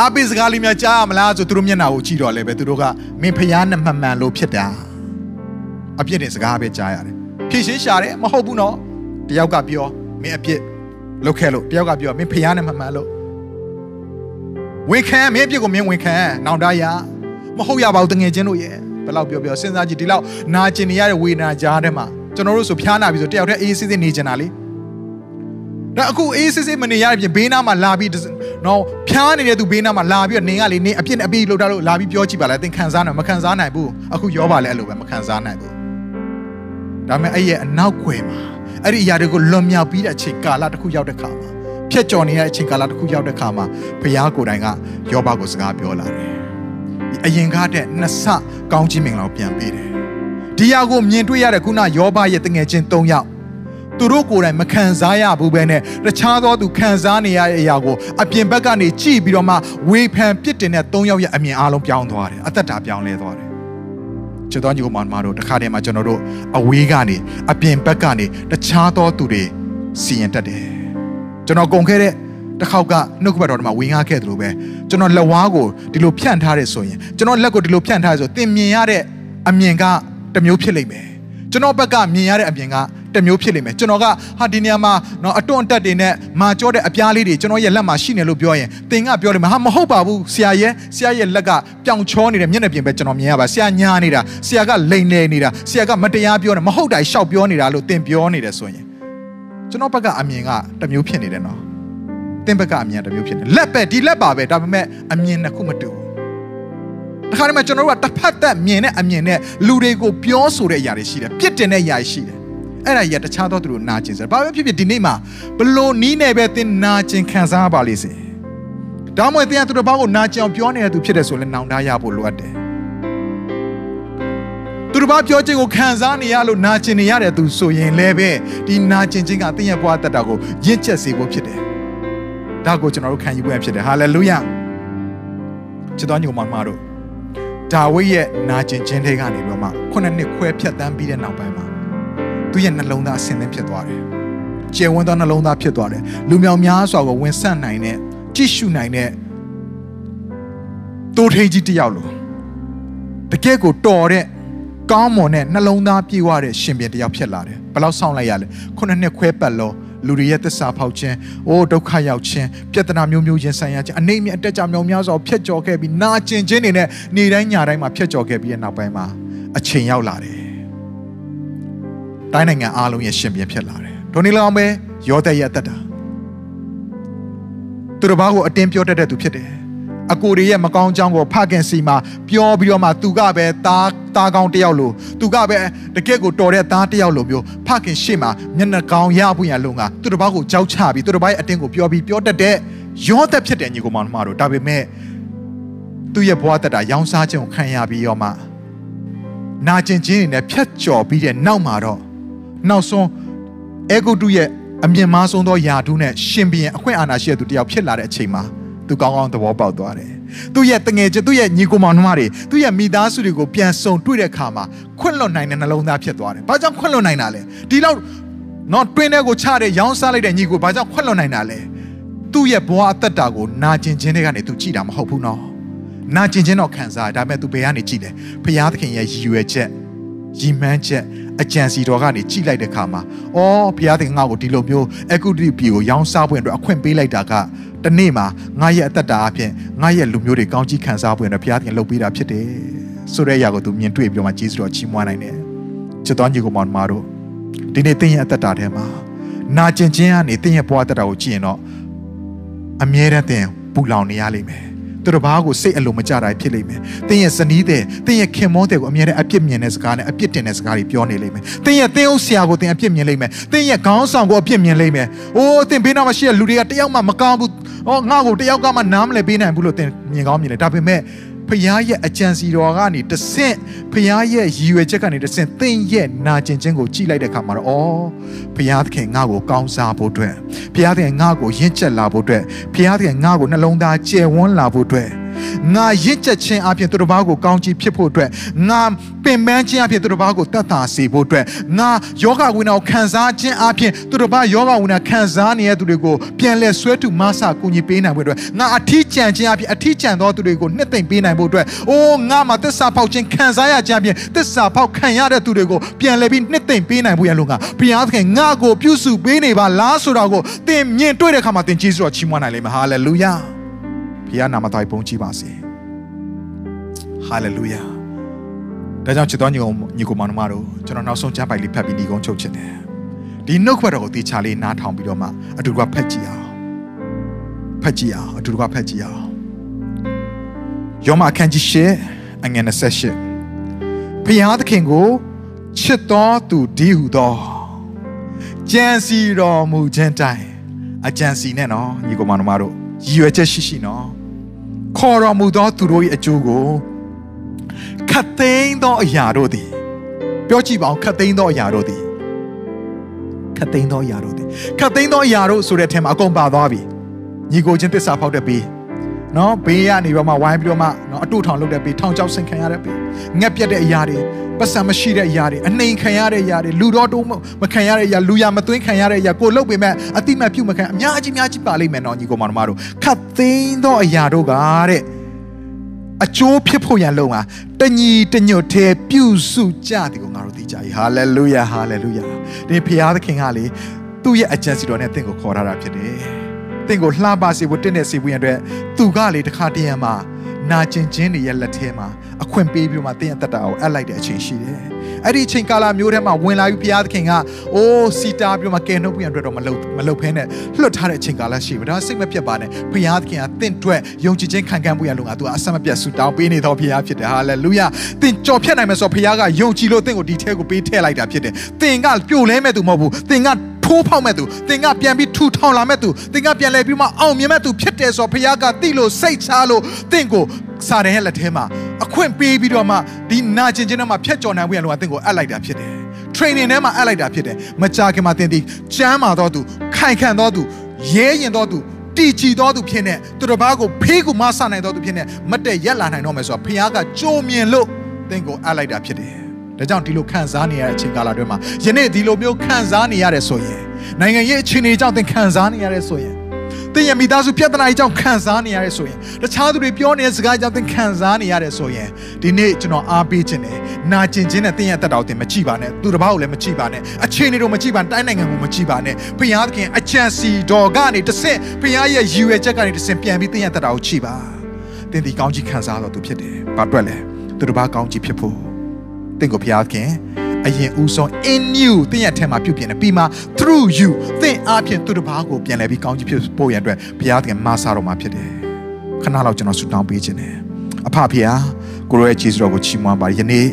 အပိစကားလေးများကြားရမလားဆိုသူတို့မျက်နှာကိုကြည့်တော့လဲပဲသူတို့ကမင်းဖျားနဲ့မှန်မှန်လို့ဖြစ်တာအပြစ်တင်စကားပဲကြားရတယ်ဖြည့်ရှင်းရှာတယ်မဟုတ်ဘူးနော်တယောက်ကပြောမင်းအပြစ်လုပ်ခဲ့လို့တယောက်ကပြောမင်းဖျားနဲ့မှန်မှန်လို့ဝင်ခံမင်းအပြစ်ကိုမင်းဝင်ခံနောင်တရမဟုတ်ရပါဘူးတငယ်ချင်းတို့ရဲ့ဘယ်လောက်ပြောပြောစဉ်းစားကြည့်ဒီလောက်နာကျင်နေရတဲ့ဝေဒနာကြားထဲမှာ ကျွန်တော်တို့ဆိုဖျားနာပြီဆိုတယောက်တည်းအေးစစ်စစ်နေကြတာလေဒါအခုအေးစစ်စစ်မနေရတဲ့ပြင်ဘေးနားမှာလာပြီးနော်ဖျားနေတဲ့သူဘေးနားမှာလာပြီးတော့နေကလေနေအပြစ်အပြစ်လောက်တာလို့လာပြီးပြောကြည့်ပါလားသင်ခံစားနိုင်မခံစားနိုင်ဘူးအခုရောပါလေအဲ့လိုပဲမခံစားနိုင်ဘူးဒါပေမဲ့အဲ့ရဲ့အနောက်ွယ်မှာအဲ့ဒီအရာတွေကိုလွန်မြောက်ပြီးတဲ့အချိန်ကာလတစ်ခုရောက်တဲ့ခါမှာဖြတ်ကျော်နေတဲ့အချိန်ကာလတစ်ခုရောက်တဲ့ခါမှာဘုရားကိုယ်တိုင်ကယောဘကိုစကားပြောလာတယ်အရင်ကားတဲ့နှစ်ဆကောင်းကြီးမင်္ဂလာကိုပြန်ပေးတယ် ဒီအရာကိုမြင်တွေ့ရတဲ့ခုနယောဘရဲ့တငယ်ချင်း၃ယောက်သူတို့ကိုယ်တိုင်မခံစားရဘူးပဲနဲ့တခြားသောသူခံစားနေရတဲ့အရာကိုအပြင်ဘက်ကနေကြည့်ပြီးတော့မှဝေဖန်ပြစ်တင်တဲ့၃ယောက်ရဲ့အမြင်အားလုံးပြောင်းသွားတယ်အသက်တာပြောင်းလဲသွားတယ်ချစ်တော်ညီကိုမောင်မတို့တခါတည်းမှာကျွန်တော်တို့အဝေးကနေအပြင်ဘက်ကနေတခြားသောသူတွေစီရင်တတ်တယ်ကျွန်တော်ကုန်ခဲ့တဲ့တစ်ခေါက်ကနှုတ်ကပတ်တော်မှာဝင်ငါခဲ့တယ်လို့ပဲကျွန်တော်လက်ဝါးကိုဒီလိုဖြန့်ထားတယ်ဆိုရင်ကျွန်တော်လက်ကိုဒီလိုဖြန့်ထားရဆိုသင်မြင်ရတဲ့အမြင်က တစ်မျိုးဖြစ်လိမ့်မယ်ကျွန်တော်ဘက်ကမြင်ရတဲ့အမြင်ကတမျိုးဖြစ်လိမ့်မယ်ကျွန်တော်ကဟာဒီနေရာမှာနော်အတွန့်တက်တွေနဲ့မာကြောတဲ့အပြားလေးတွေကျွန်တော်ရဲ့လက်မှာရှိနေလို့ပြောရင်သင်ကပြောလိမ့်မယ်ဟာမဟုတ်ပါဘူးဆရာရဲ့ဆရာရဲ့လက်ကပြောင်ချောနေတဲ့မျက်နှာပြင်ပဲကျွန်တော်မြင်ရပါဆရာညားနေတာဆရာကလိန်နေနေတာဆရာကမတရားပြောနေမဟုတ်တာရှောက်ပြောနေတာလို့သင်ပြောနေတယ်ဆိုရင်ကျွန်တော်ဘက်ကအမြင်ကတမျိုးဖြစ်နေတယ်နော်သင်ဘက်ကအမြင်တမျိုးဖြစ်နေလက်ပဲဒီလက်ပါပဲဒါပေမဲ့အမြင်နှစ်ခုမတူဘူး တခါတည်းမှာကျွန်တော်တို့ကတစ်ဖက်သက်မြင်တဲ့အမြင်နဲ့လူတွေကိုပြောဆိုတဲ့အရာတွေရှိတယ်ပြစ်တင်တဲ့အရာတွေရှိတယ်အဲ့ဒါကြီးကတခြားသောသူတို့နာကျင်စရာဘာပဲဖြစ်ဖြစ်ဒီနေ့မှာဘလို့နီးနေပဲသင်နာကျင်ခံစားပါလိမ့်စေဒါမှမဟုတ်သင်ကသူတို့ဘာကိုနာကျင်အောင်ပြောနေတဲ့သူဖြစ်တယ်ဆိုရင်နောင်တရဖို့လိုအပ်တယ်သူတို့ဘာပြောခြင်းကိုခံစားနေရလို့နာကျင်နေရတဲ့သူဆိုရင်လည်းပဲဒီနာကျင်ခြင်းကသင်ရဲ့ဘဝတက်တာကိုရင့်ချက်စေဖို့ဖြစ်တယ်ဒါကိုကျွန်တော်တို့ခံယူဖို့ဖြစ်တယ်ဟာလေလုယချစ်တော်ညီမမတို့ ဒါဝိဒ်ရဲ့နာကျင်ခြင်းတွေကနေပြီးတော့မှခုနှစ်နှစ်ခွဲဖြတ်တန်းပြီးတဲ့နောက်ပိုင်းမှာသူ့ရဲ့နှလုံးသားအဆင်သင့်ဖြစ်သွားတယ်။ကျယ်ဝန်းသောနှလုံးသားဖြစ်သွားတယ်။လူမြောင်များစွာကိုဝင်ဆန့်နိုင်တဲ့ကြည့်ရှုနိုင်တဲ့တိုးထိန်ကြီးတစ်ယောက်လို့တကယ့်ကိုတော်တဲ့ကောင်းမွန်တဲ့နှလုံးသားပြေဝတဲ့ရှင်ပြန်တစ်ယောက်ဖြစ်လာတယ်။ဘယ်လောက်ဆောင်လိုက်ရလဲ။ခုနှစ်နှစ်ခွဲပတ်လို့ လူတွေရဲ့သစ္စာဖောက်ခြင်းအိုးဒုက္ခရောက်ခြင်းပြဿနာမျိုးမျိုးရင်ဆိုင်ရခြင်းအနေမြအတက်ကြမြောင်များစွာဖျက်ကျော်ခဲ့ပြီးနာကျင်ခြင်းတွေနဲ့နေတိုင်းညတိုင်းမှာဖျက်ကျော်ခဲ့ပြီးတဲ့နောက်ပိုင်းမှာအချိန်ရောက်လာတယ်တိုင်းနိုင်ငံအားလုံးရဲ့ရှင်ပြန်ဖြစ်လာတယ်ဒိုနီလောင်ပဲယောသက်ရဲ့အသက်တာသူတစ်ပါးကိုအတင်းပြောတတ်တဲ့သူဖြစ်တယ် အကိုတွေရဲ့မကောင်းကြောင်းကိုဖခင်စီမှာပြောပြီးတော့မှသူကပဲသားသားကောင်းတယောက်လို့သူကပဲတကယ့်ကိုတော်တဲ့သားတယောက်လို့မျိုးဖခင်ရှေ့မှာမျက်နှာကောင်းရဖို့ရလုံကသူတစ်ပါးကိုကြောက်ချပြီးသူတစ်ပါးရဲ့အတင်းကိုပြောပြီးပြောတတ်တဲ့ယောသက်ဖြစ်တဲ့ညီကောင်မတို့ဒါပေမဲ့သူ့ရဲ့ဘဝတက်တာရောင်းစားခြင်းကိုခံရပြီးတော့မှနာကျင်ခြင်းတွေနဲ့ဖြတ်ကျော်ပြီးတဲ့နောက်မှာတော့နောက်ဆုံးအေဂုတုရဲ့အမြင့်မားဆုံးသောယာဒုနဲ့ရှင်ဘီရင်အခွင့်အာဏာရှိတဲ့သူတယောက်ဖြစ်လာတဲ့အချိန်မှာ သူကောင်းကောင်းသဘောပေါက်သွားတယ်။သူ့ရဲ့တငယ်ချင်းသူ့ရဲ့ညီကိုမောင်နှမတွေသူ့ရဲ့မိသားစုတွေကိုပြန်ဆုံတွေ့တဲ့အခါမှာခွင့်လွတ်နိုင်တဲ့နှလုံးသားဖြစ်သွားတယ်။ဘာကြောင့်ခွင့်လွတ်နိုင်တာလဲ။ဒီလောက်နော်တွင်းထဲကိုချတဲ့ရောင်းစားလိုက်တဲ့ညီကိုဘာကြောင့်ခွင့်လွတ်နိုင်တာလဲ။သူ့ရဲ့ဘဝအသက်တာကိုနာကျင်ခြင်းတွေကနေသူကြည်တာမဟုတ်ဘူးနော်။နာကျင်ခြင်းတော့ခံစားဒါပေမဲ့သူဘယ်ကနေကြည်လဲ။ဖျားသခင်ရဲ့ရည်ရွယ်ချက်ရည်မှန်းချက် အကြံစီတော်ကနေကြည်လိုက်တဲ့ခါမှာအော်ဘုရားသခင်ငါ့ကိုဒီလိုမျိုးအကုတိပြည်ကိုရောင်းစားပွင့်အတွက်အခွင့်ပေးလိုက်တာကတနေ့မှာငါရဲ့အသက်တာအဖြစ်ငါရဲ့လူမျိုးတွေကောင်းကြီးခံစားပွင့်အတွက်ဘုရားသခင်လုပ်ပေးတာဖြစ်တယ်ဆိုတဲ့အရာကိုသူမြင်တွေ့ပြီးတော့မှဂျေဇုတော်ချီးမွမ်းနိုင်တယ်ချစ်တော်ညီကိုမောင်မတို့ဒီနေ့သင်ရဲ့အသက်တာထဲမှာနာကျင်ခြင်းကနေသင်ရဲ့ဘဝအသက်တာကိုကြည့်ရင်တော့အမြဲတမ်းသင်ပူလောင်နေရလိမ့်မယ် သူတို့ဘာကိုစိတ်အလိုမကြတာဖြစ်လိမ့်မယ်။တင်းရဲ့ဇနီးတဲ့တင်းရဲ့ခင်မောတဲ့ကိုအမြဲတမ်းအပြစ်မြင်တဲ့စကားနဲ့အပြစ်တင်တဲ့စကားတွေပြောနေလိမ့်မယ်။တင်းရဲ့တင်းအုပ်ဆရာကိုတင်းအပြစ်မြင်လိမ့်မယ်။တင်းရဲ့ခေါင်းဆောင်ကိုအပြစ်မြင်လိမ့်မယ်။အိုးတင်းဘေးနားမှာရှိတဲ့လူတွေကတယောက်မှမကောင်းဘူး။အော်ငါ့ကိုတယောက်ကမှနားမလည်ပေးနိုင်ဘူးလို့တင်းမြင်ကောင်းမြင်တယ်။ဒါပေမဲ့ ဖခင်ရဲ့အကြံစီတော်ကနေတဆင့်ဖခင်ရဲ့ရည်ရွယ်ချက်ကနေတဆင့်သင်ရဲ့နာကျင်ခြင်းကိုကြည့်လိုက်တဲ့အခါမှာတော့ဩဖခင်သခင်ငါ့ကိုကောင်းစားဖို့အတွက်ဖခင်သခင်ငါ့ကိုရင့်ကျက်လာဖို့အတွက်ဖခင်သခင်ငါ့ကိုနှလုံးသားကျယ်ဝန်းလာဖို့အတွက် ငါရင့်ကျက်ခြင်းအပြင်သူတစ်ပါးကိုကောင်းချီးဖြစ်ဖို့အတွက်ငါပင်ပန်းခြင်းအပြင်သူတစ်ပါးကိုတတ်တာစေဖို့အတွက်ငါယောဂဝိညာဉ်ကိုခံစားခြင်းအပြင်သူတစ်ပါးယောဂဝိညာဉ်ခံစားနေတဲ့သူတွေကိုပြန်လဲဆွဲထုမဆာကူညီပေးနိုင်ဖို့အတွက်ငါအထီးကျန်ခြင်းအပြင်အထီးကျန်သောသူတွေကိုနှစ်သိမ့်ပေးနိုင်ဖို့အတွက်အိုးငါမှာသစ္စာဖောက်ခြင်းခံစားရခြင်းအပြင်သစ္စာဖောက်ခံရတဲ့သူတွေကိုပြန်လဲပြီးနှစ်သိမ့်ပေးနိုင်ဖို့ရလို့ငါဘုရားသခင်ငါကိုပြုစုပေးနေပါလားဆိုတာကိုသင်မြင်တွေ့တဲ့အခါမှာသင်ကျေးဇူးတော်ချီးမွမ်းနိုင်လိမ့်မယ်ဟာလေလုယာ ဘုရားနာမတော်ပုံကြည်ပါစေဟာလေလုယာဒါကြောင့်ချစ်တော်ညီကောင်ညီကောင်မတို့ကျွန်တော်နောက်ဆုံးကြားပိုက်လေးဖတ်ပြီးညီကုန်းချုပ်ချင်တယ်ဒီနှုတ်ခွက်တော်ကိုတေချာလေးနားထောင်ပြီးတော့မှအတူတူကဖတ်ကြည့်အောင်ဖတ်ကြည့်အောင်အတူတူကဖတ်ကြည့်အောင်ယောမအခန်းကြီး၈အငယ်28ဘုရားသခင်ကိုချစ်တော်သူဒီဟုသောကြံစီတော်မူခြင်းတိုင်အကြံစီနဲ့နော်ညီကောင်မတို့ရည်ရွယ်ချက်ရှိရှိနော် ခေါ်တော်မူသောသူတို့၏အကျိုးကိုခတ်သိမ်းသောအရာတို့သည်ပြောကြည့်ပါဦးခတ်သိမ်းသောအရာတို့သည်ခတ်သိမ်းသောအရာတို့သည်ခတ်သိမ်းသောအရာတို့ဆိုတဲ့အထက်မှာအကုန်ပါသွားပြီညီကိုချင်းတစ္ဆာဖောက်တဲ့ပြီး နော်ဘေးကနေတော့မှဝိုင်းပြီးတော့မှနော်အတူထောင်လုပ်တဲ့ပြီးထောင်ချောက်ဆင်ခံရတဲ့ပြီးငက်ပြက်တဲ့အရာတွေပတ်စံမရှိတဲ့အရာတွေအနှိမ်ခံရတဲ့အရာတွေလူတော်တိုးမခံရတဲ့အရာလူရမသွင်းခံရတဲ့အရာကိုလုတ်ပေမဲ့အတိမတ်ပြုတ်မခံအများကြီးများကြီးပါလိမ့်မယ်နော်ညီကောင်မတို့ခတ်သိမ်းသောအရာတို့ကတဲ့အကျိုးဖြစ်ဖို့ရန်လုံဟာတညီတညွတ်သေးပြုစုကြတယ်ကိုငါတို့သိကြပြီဟာလေလုယာဟာလေလုယာဒီဖခင်သခင်ကလေသူ့ရဲ့အကြံစီတော်နဲ့တင့်ကိုခေါ်ထားတာဖြစ်တယ် တင့်ကိုလှပစေဖို့တင့်တဲ့စေဖို့ရန်အတွက်သူကလေတခါတည်းရမှာနာကျင်ခြင်းတွေရဲ့လက်ထဲမှာအခွင့်ပေးပြီးမှတင်းရဲ့တက်တာကိုအပ်လိုက်တဲ့အချိန်ရှိတယ်။အဲ့ဒီအချိန်ကာလမျိုးထဲမှာဝင်လာပြီးဘုရားသခင်ကအိုးစီတာပြီးမှကယ်နှုတ်ပြန်အတွက်တော့မလုပ်မလုပ်ဖဲနဲ့လွတ်ထားတဲ့အချိန်ကာလရှိပြီ။ဒါစိတ်မပြတ်ပါနဲ့ဘုရားသခင်ကတင့်အတွက်ယုံကြည်ခြင်းခံခံမှုရလို့ငါသူကအဆက်မပြတ်ဆူတောင်းပေးနေတော်ဘုရားဖြစ်တယ်။ဟာလေလုယာ။တင့်ကြော်ဖြတ်နိုင်မယ်ဆိုတော့ဘုရားကယုံကြည်လို့တင့်ကိုဒီထဲကိုပေးထည့်လိုက်တာဖြစ်တယ်။တင်ကပြိုလဲမဲ့သူမဟုတ်ဘူး။တင်က ထိုးဖောက်မဲ့သူသင်ကပြန်ပြီးထူထောင်လာမဲ့သူသင်ကပြန်လဲပြီးမှအောင်မြင်မဲ့သူဖြစ်တယ်ဆိုတော့ဘုရားကတိလို့စိတ်ချလို့သင်ကိုစာတန်ရဲ့လက်ထဲမှာအခွင့်ပေးပြီးတော့မှဒီနာကျင်ခြင်းထဲမှာဖြတ်ကျော်နိုင်ဖို့ရလို့အသင်ကိုအပ်လိုက်တာဖြစ်တယ် training ထဲမှာအပ်လိုက်တာဖြစ်တယ်မကြာခင်မှာသင်ဒီကျမ်းမာတော့သူခိုင်ခံတော့သူရဲရင်တော့သူတည်ကြည်တော်သူဖြစ်နေသူတစ်ပါးကိုဖေးကူမဆနိုင်တော်သူဖြစ်နေမတ်တက်ရက်လာနိုင်တော့မယ်ဆိုတော့ဘုရားကကြိုးမြင်လို့သင်ကိုအပ်လိုက်တာဖြစ်တယ် ဒါကြောင့်ဒီလိုခံစားနေရတဲ့အချိန်ကာလအတွင်းမှာယနေ့ဒီလိုမျိုးခံစားနေရတယ်ဆိုရင်နိုင်ငံရေးအခြေအနေကြောင့်သင်ခံစားနေရတယ်ဆိုရင်သင်ရဲ့မိသားစုပြဿနာကြီးကြောင့်ခံစားနေရတယ်ဆိုရင်တခြားသူတွေပြောနေတဲ့စကားကြောင့်သင်ခံစားနေရတယ်ဆိုရင်ဒီနေ့ကျွန်တော်အားပေးခြင်းနဲ့နာကျင်ခြင်းနဲ့သင်ရဲ့အသက်တာကိုသင်မကြည့်ပါနဲ့သူတစ်ပါးကိုလည်းမကြည့်ပါနဲ့အခြေအနေတို့မကြည့်ပါနဲ့တိုင်းနိုင်ငံကိုမကြည့်ပါနဲ့ဖခင်သခင်အချမ်းစီတော်ကနေတဆင့်ဖခင်ရဲ့ရည်ရွယ်ချက်ကနေတဆင့်ပြန်ပြီးသင်ရဲ့အသက်တာကိုကြည့်ပါသင်ဒီကောင်းကြီးခံစားတော်သူဖြစ်တယ်ဘာအတွက်လဲသူတစ်ပါးကောင်းကြီးဖြစ်ဖို့ သင်ကိုဖခင်အရင်ဦးဆုံး in you သင်ရဲ့ထဲမှာပြုပြင်တယ်ပြီးမှ through you သင်အားဖြင့်သူတစ်ပါးကိုပြန်လဲပြီးကောင်းကြီးဖြစ်ဖို့ရန်အတွက်ဘုရားသခင်မဆာတော်မှာဖြစ်တယ်ခဏလောက်ကျွန်တော်ဆုတောင်းပေးခြင်းတယ်အဖဖခင်ကိုရောရဲ့ကျေးဇူးတော်ကိုချီးမွမ်းပါယနေ့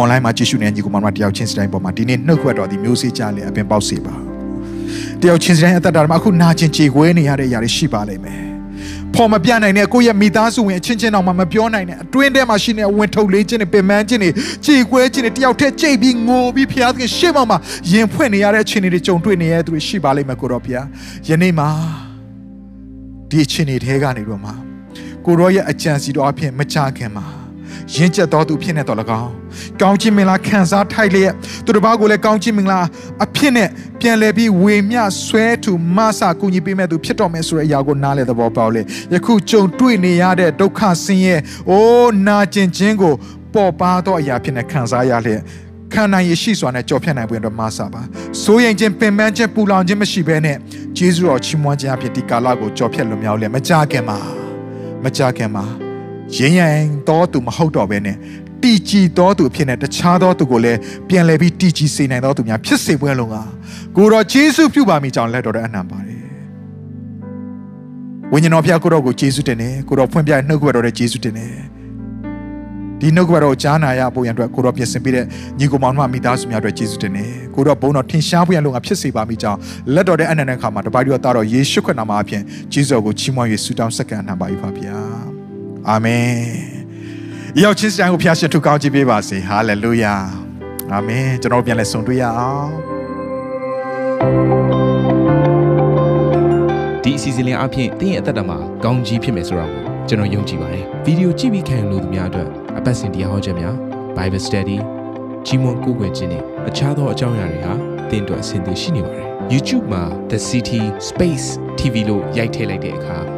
online မှာကြည့်ရှုနေတဲ့ညီကောင်မတို့တယောက်ချင်းစတိုင်းပေါ်မှာဒီနေ့နှုတ်ခွက်တော်ဒီမျိုးစေ့ကြလေအပင်ပေါက်စေပါတယောက်ချင်းစတိုင်းအသက်တာမှာအခုနာကျင်ကြေကွဲနေရတဲ့အရာတွေရှိပါလိမ့်မယ် ဖဖော်မပြနိုင်တဲ့ကိုယ့်ရဲ့မိသားစုဝင်အချင်းချင်းတောင်မှမပြောနိုင်တဲ့အတွင်းထဲမှာရှိနေတဲ့ဝင်ထုတ်လေးခြင်းတွေပင်ပန်းခြင်းတွေကြေကွဲခြင်းတွေတယောက်တည်းကြိတ်ပြီးငိုပြီးဖျားသခင်ရှေ့မှာမှာရင်ဖွင့်နေရတဲ့အခြေအနေတွေကြုံတွေ့နေရတဲ့သူတွေရှိပါလိမ့်မယ်ကိုတော်ဖျားယနေ့မှာဒီအခြေအနေတွေကနေတော့မှကိုရောရဲ့အကြံစီတော်အဖြစ်မချခင်မှာ ရင့်ကျက်တော်သူဖြစ်နေတော်၎င်းကောင်းချီးမင်္ဂလာခံစားထိုက်လျက်သူတစ်ပါးကိုလည်းကောင်းချီးမင်္ဂလာအဖြစ်နဲ့ပြန်လည်ပြီးဝေမျှဆွဲထူမဆာကူညီပေးမဲ့သူဖြစ်တော်မယ်ဆိုတဲ့အရာကိုနားလည်သဘောပေါက်လေယခုကြုံတွေ့နေရတဲ့ဒုက္ခဆင်းရဲအိုးနာကျင်ခြင်းကိုပေါ်ပါသောအရာဖြစ်နေခံစားရလျက်ခံနိုင်ရရှိစွာနဲ့ကြော်ဖြတ်နိုင်ပွင့်တော့မဆာပါစိုးရင်ခြင်းပင်ပန်းခြင်းပူလောင်ခြင်းမရှိဘဲနဲ့ဂျေဇုတော်ချီးမွမ်းခြင်းအဖြစ်ဒီကာလကိုကြော်ဖြတ်လွန်မြောက်လျက်မကြခင်မှာမကြခင်မှာ ရင်းရင်တော်သူမဟုတ်တော့ဘဲနဲ့တီကြည်တော်သူအဖြစ်နဲ့တခြားသောသူကိုလည်းပြန်လည်ပြီးတီကြည်စေနိုင်တော်သူများဖြစ်စေပွဲလုံးကကိုတော်ဂျေဇုပြုပါမိကြောင်းလက်တော်တဲ့အနံပါတယ်ဝိညာဉ်တော်ဖျားကိုတော်ကိုဂျေဇုတင်တယ်ကိုတော်ဖွင့်ပြနှုတ်ကပတ်တော်တဲ့ဂျေဇုတင်တယ်ဒီနှုတ်ကပတ်တော်ကိုကြားနာရဖို့ရန်အတွက်ကိုတော်ပြင်ဆင်ပေးတဲ့ညီကိုမောင်တို့မိသားစုများအတွက်ယေရှုတင်တယ်ကိုတော်ဘုန်းတော်ထင်ရှားဖို့ရန်လုံငါဖြစ်စေပါမိကြောင်းလက်တော်တဲ့အနန္တခါမှာတပါးတို့သားတော်ယေရှုခရစ်နာမအပြင်ယေရှုကိုချီးမွမ်း၍ဆုတောင်းဆက်ကန်နှံပါ၏ပါဗျာ အာမင်ရောက်ချင်းစံကိုဖျားရှင်ထုကောင်းကြည့်ပေးပါစေဟာလေလုယာအာမင်ကျွန်တော်ပြန်လဲဆုံတွေ့ရအောင်ဒီအစီအစဉ်လေးအပြင်တင်းရဲ့အသက်တာမှာကောင်းကြီးဖြစ်မယ်ဆိုတာကိုကျွန်တော်ယုံကြည်ပါတယ်ဗီဒီယိုကြည့်ပြီးခံယူလို့သူများအတွက်အပတ်စဉ်တရားဟောခြင်းများ Bible Study ကြီးမွန်ကိုယ်ွယ်ခြင်းနဲ့အခြားသောအကြောင်းအရာတွေဟာတင်းအတွက်အဆင်သင့်ရှိနေပါတယ် YouTube မှာ The City Space TV လို့ရိုက်ထည့်လိုက်တဲ့အခါ